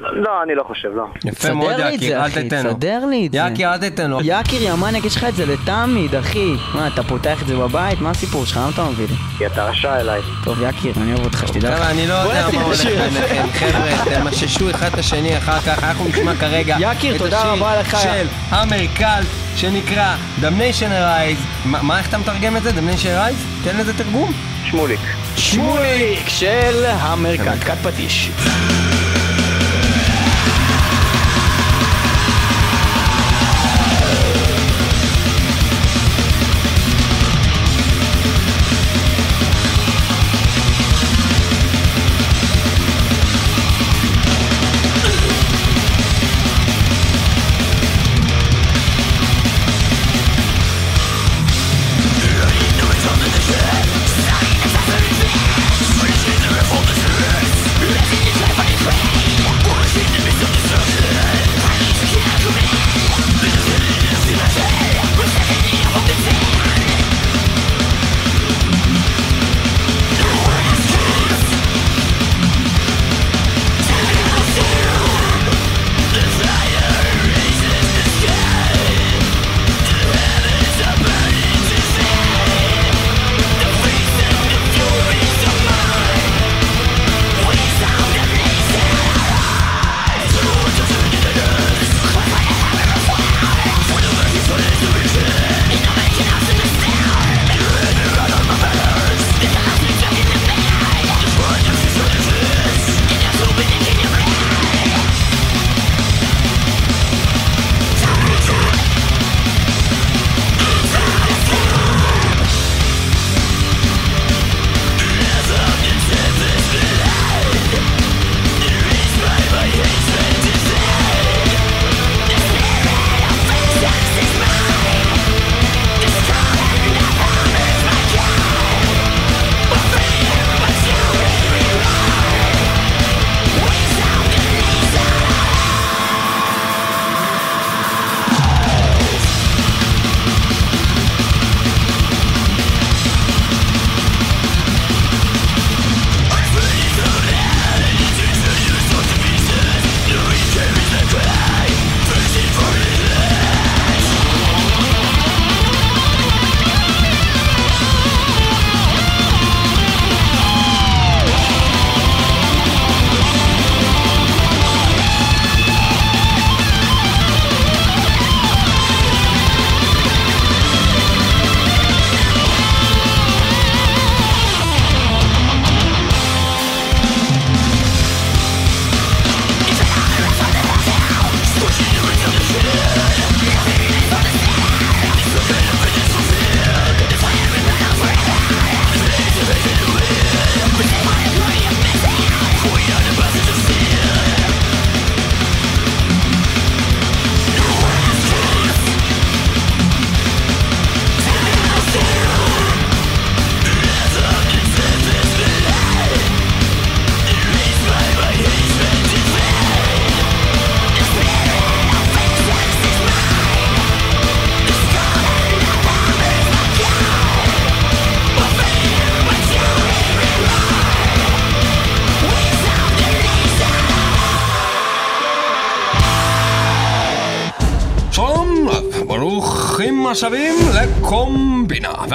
לא, אני לא חושב, לא. יפה מאוד, סדר לי את יקיר, זה, אל אחי, תתן לו. סדר לי את זה. יקיר, אל תתן לו. יקיר, ימניאק, יש לך את זה לתמיד, אחי. מה, אתה פותח את זה בבית? מה הסיפור שלך? למה אתה מביא לי? כי אתה רשע אליי. טוב, יקיר, אני אוהב אותך, שתדע לך. חבר'ה, אני לא יודע מה הולך. ביניכם. חבר'ה, תמששו אחד את השני אחר כך. אנחנו נשמע כרגע *laughs* יקיר, את תודה השיר. של המרקל, שנקרא Damnation Arise. מה, מה, איך אתה מתרגם את זה? Damnation Arise? תן לזה תרגום. שמוליק. שמוליק של המרקד, כת פטיש.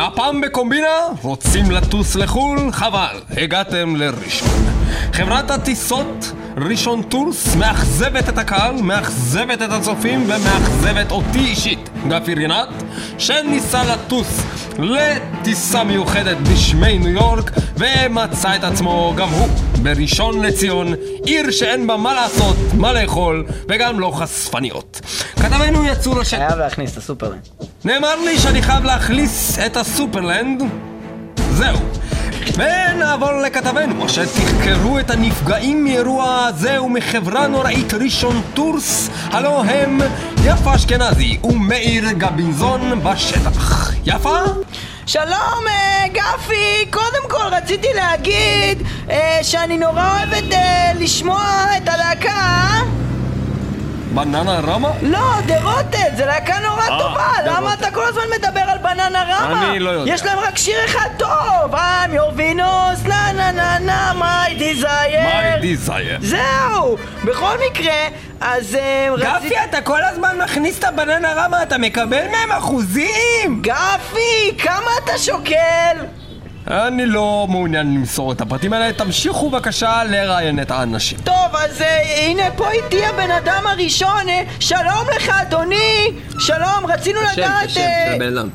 והפעם בקומבינה רוצים לטוס לחו"ל? חבל, הגעתם לראשון. חברת הטיסות ראשון Tours מאכזבת את הקהל, מאכזבת את הצופים ומאכזבת אותי אישית, גפי רינת, שניסה לטוס לטיסה מיוחדת בשמי ניו יורק ומצא את עצמו גם הוא בראשון לציון, עיר שאין בה מה לעשות, מה לאכול וגם לא חשפניות. כתבינו יצאו לשטח. חייב להכניס את הסופרלנד. נאמר לי שאני חייב להכניס את הסופרלנד. זהו. ונעבור לכתבנו, אשר תחקרו את הנפגעים מאירוע זה ומחברה נוראית ראשון Tours, הלא הם יפה אשכנזי ומאיר גבינזון בשטח. יפה? שלום, אה, גפי! קודם כל רציתי להגיד אה, שאני נורא אוהבת אה, לשמוע את הלהקה בננה רמה? לא, דה רוטד, זו להקה נורא אה, טובה, למה. אתה כל הזמן מדבר על בננה רמה? אני לא יודע. יש להם רק שיר אחד טוב! I'm your Venus, נה נה נה נה, my desire! My desire. זהו! בכל מקרה, אז אה, רציתי... גפי, אתה כל הזמן מכניס את הבננה רמה, אתה מקבל מהם אחוזים! גפי, כמה אתה שוקל? אני לא מעוניין למסור את הפרטים האלה, תמשיכו בבקשה לראיין את האנשים. טוב, אז אה, הנה פה איתי הבן אדם הראשון, אה, שלום לך אדוני! שלום, רצינו לדעת... אה, אדם.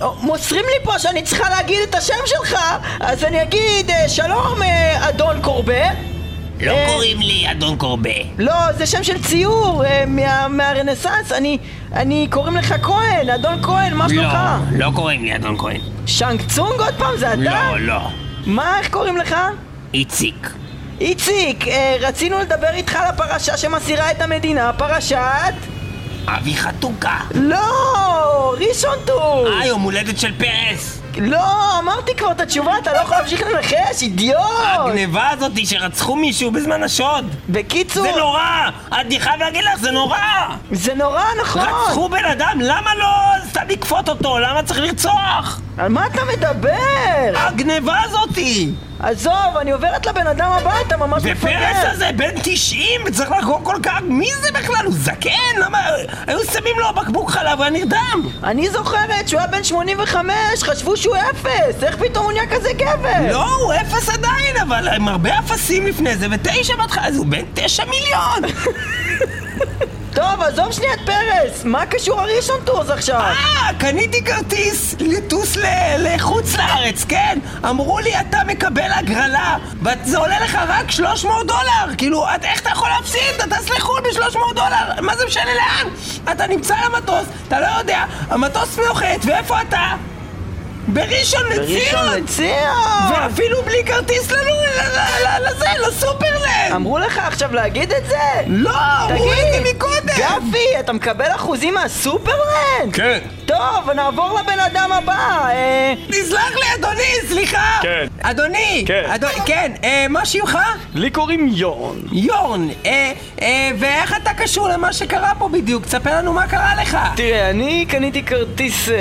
או, מוסרים לי פה שאני צריכה להגיד את השם שלך, אז אני אגיד אה, שלום אה, אדון קורבה. לא אה, קוראים לי אדון קורבה. לא, זה שם של ציור אה, מה, מהרנסאנס, אני, אני קוראים לך כהן, אדון כהן, מה שלומך? לא קוראים לי אדון כהן. שאנג צונג עוד פעם, זה אתה? לא, לא. מה, איך קוראים לך? איציק. איציק, אה, רצינו לדבר איתך על הפרשה שמסעירה את המדינה, פרשת... אבי חתוקה. לא! ראשון טור! אה, יום הולדת של פרס. לא, אמרתי כבר את התשובה, אתה לא יכול להמשיך לנחש, אידיוט! הגניבה הזאתי שרצחו מישהו בזמן השוד. בקיצור... זה נורא! אני חייב להגיד לך, זה נורא! זה נורא נכון! רצחו בן אדם, למה לא סתם לכפות אותו? למה צריך לרצוח? על מה אתה מדבר? הגניבה הזאתי! עזוב, אני עוברת לבן אדם הבא, אתה ממש ופרס מפגר! הזה בן 90 וצריך לחגוג כל כך... מי זה בכלל? הוא זקן? למה? היו שמים לו בקבוק חלב והיה נרדם! אני זוכרת שהוא היה בן 85, חשבו שהוא אפס! איך פתאום הוא נהיה כזה גבר? לא, הוא אפס עדיין, אבל הם הרבה אפסים לפני זה, ותשע בהתחלה, אז הוא בן תשע מיליון! *laughs* טוב, עזוב שנייה את פרס! מה קשור הראשון Tours עכשיו? אה, קניתי כרטיס לטוס ל- לחוץ לארץ, כן? אמרו לי, אתה מקבל הגרלה, וזה עולה לך רק 300 דולר! כאילו, את, איך אתה יכול להפסיד? אתה טס לחו"ל ב-300 דולר! מה זה משנה לאן? אתה נמצא על המטוס, אתה לא יודע, המטוס נוחת, ואיפה אתה? בראשון בראשון לציון! לציון! ואפילו בלי כרטיס לנו, ל- ל- ל- לזה, לסופרלנד! אמרו לך עכשיו להגיד את זה? לא, אמרו את זה מקודם! גפי, אתה מקבל אחוזים מהסופרלנד? כן. טוב, נעבור לבן אדם הבא. אה, תסלח לי, אדוני, סליחה! כן. אדוני! כן. כן, אה, מה שמך? לי קוראים יורן. יורן, אה, אה, ואיך אתה קשור למה שקרה פה בדיוק? תספר לנו מה קרה לך! תראה, אני קניתי כרטיס אה,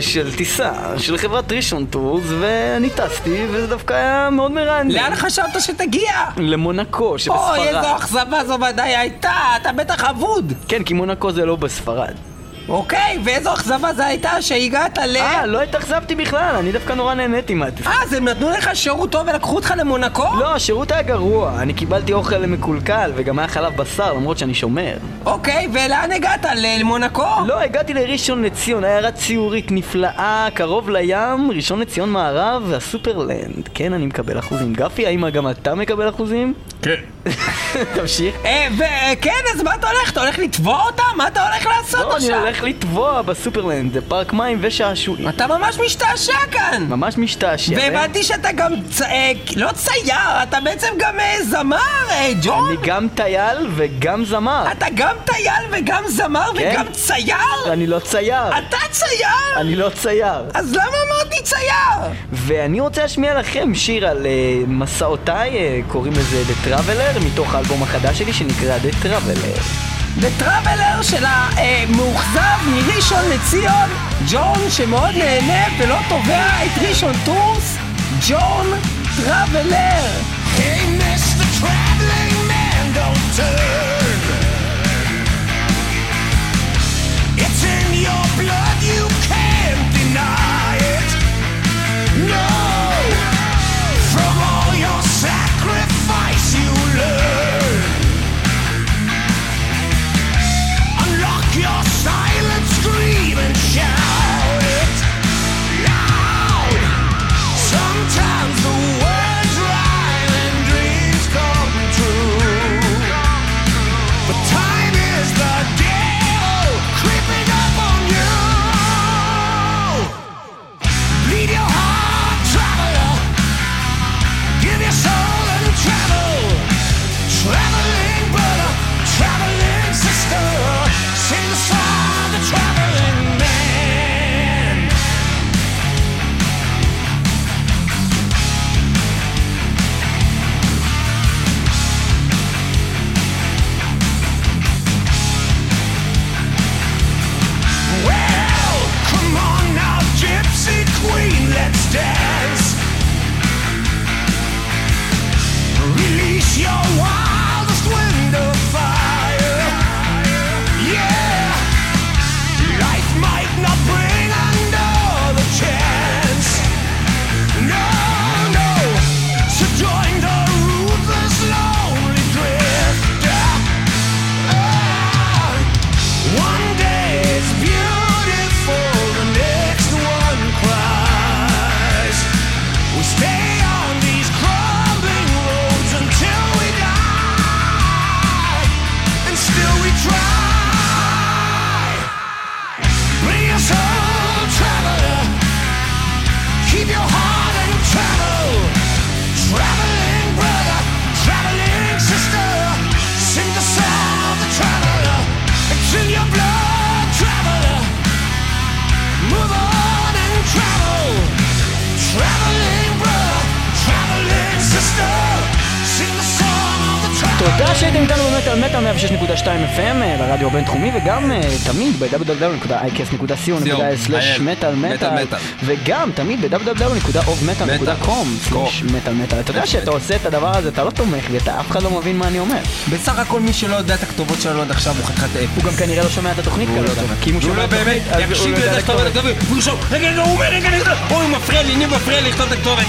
של טיסה של חברת ראשון Tours ואני טסתי וזה דווקא היה מאוד מרענן. לאן חשבת שתגיע? למונקו שבספרד. אוי, איזו אכזבה זו ודאי הייתה, אתה בטח אבוד! כן, כי מונקו זה לא בספרד. אוקיי, ואיזו אכזבה זו הייתה שהגעת ל... אה, לא התאכזבתי בכלל, אני דווקא נורא נהניתי מהטיסה. אה, אז הם נתנו לך שירות טוב ולקחו אותך למונקו? לא, השירות היה גרוע, אני קיבלתי אוכל מקולקל וגם היה חלב בשר למרות שאני שומר. אוקיי, ולאן הגעת? למונקו? לא, הגעתי לראשון לציון, עיירה ציורית נפלאה, קרוב לים, ראשון לציון מערב והסופרלנד. כן, אני מקבל אחוזים. גפי, האם גם אתה מקבל אחוזים? כן. *laughs* תמשיך. אה, וכן, אז מה אתה הולך? אתה הולך לתבוע אותה? מה אתה הולך לעשות לא, אני עכשיו? הולך לטבוע בסופרלנד, זה פארק מים ושעשועים. אתה ממש משתעשע כאן! ממש משתעשע. והבנתי שאתה גם, צ... אה, לא צייר, אתה בעצם גם אה, זמר, אה, ג'ון? אני גם טייל וגם זמר. אתה גם טייל וגם זמר כן. וגם צייר? אני לא צייר. אתה צייר? אני לא צייר. אז למה אמרתי צייר? ואני רוצה להשמיע לכם שיר על uh, מסעותיי, uh, קוראים לזה The Traveler, מתוך האלבום החדש שלי שנקרא The Traveler. ו traveler של המאוכזב מראשון לציון, ג'ון שמאוד נהנה ולא תובע את ראשון Tours, ג'ון Traveler. Your blood, you can't deny it. No. מטאל 106.2 FM אה, ברדיו הבינתחומי וגם אה, תמיד ב-www.icast.co.il/מטאל מטאל מטאל. וגם תמיד ב-www.ofmetal.com/מטאל מטאל. אתה יודע שאתה עושה את הדבר הזה, אתה לא תומך בי, אתה אף אחד לא מבין מה אני אומר. בסך הכל מי שלא יודע את הכתובות שלנו עד עכשיו הוא חתיכת אפס. הוא גם כנראה לא שומע את התוכנית הוא לא כרגע, שומע. כי אם הוא שומע לא את באמת יקשיב לזה את לכתוב את הכתובת. הכתובת, והוא ישוב, רגע, הוא אומר, רגע, רגע, אוי, הוא מפריע לי, ניב מפריע לי לכתוב את הכתובת.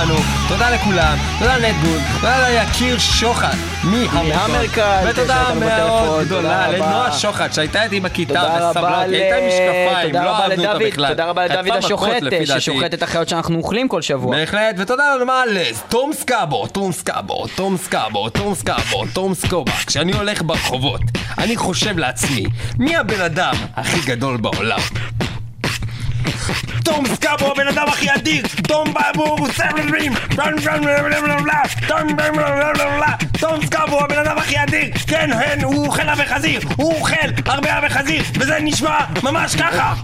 איתנו, תודה לכולם, תודה לנטגוד, תודה ליקיר שוחט מהמרכז, ותודה מאוד גדולה. לנועה שוחט שהייתה איתי בכיתה רבה אותי, הייתה עם משקפיים, לא אהבנו אותה בכלל. תודה רבה לדוד השוחט. ששוחט את החיות שאנחנו אוכלים כל שבוע. בהחלט, ותודה רבה לתום סקאבו, תום סקאבו, תום סקאבו, תום סקאבו, תום סקובה. כשאני הולך ברחובות, אני חושב לעצמי, מי הבן אדם הכי גדול בעולם? תום סקאבו הבן אדם הכי אדיר! תום בבור סבלרים! תום סקאבו הבן אדם הכי אדיר! כן, הוא אוכל אבי חזיר! הוא אוכל הרבה אבי חזיר! וזה נשמע ממש ככה!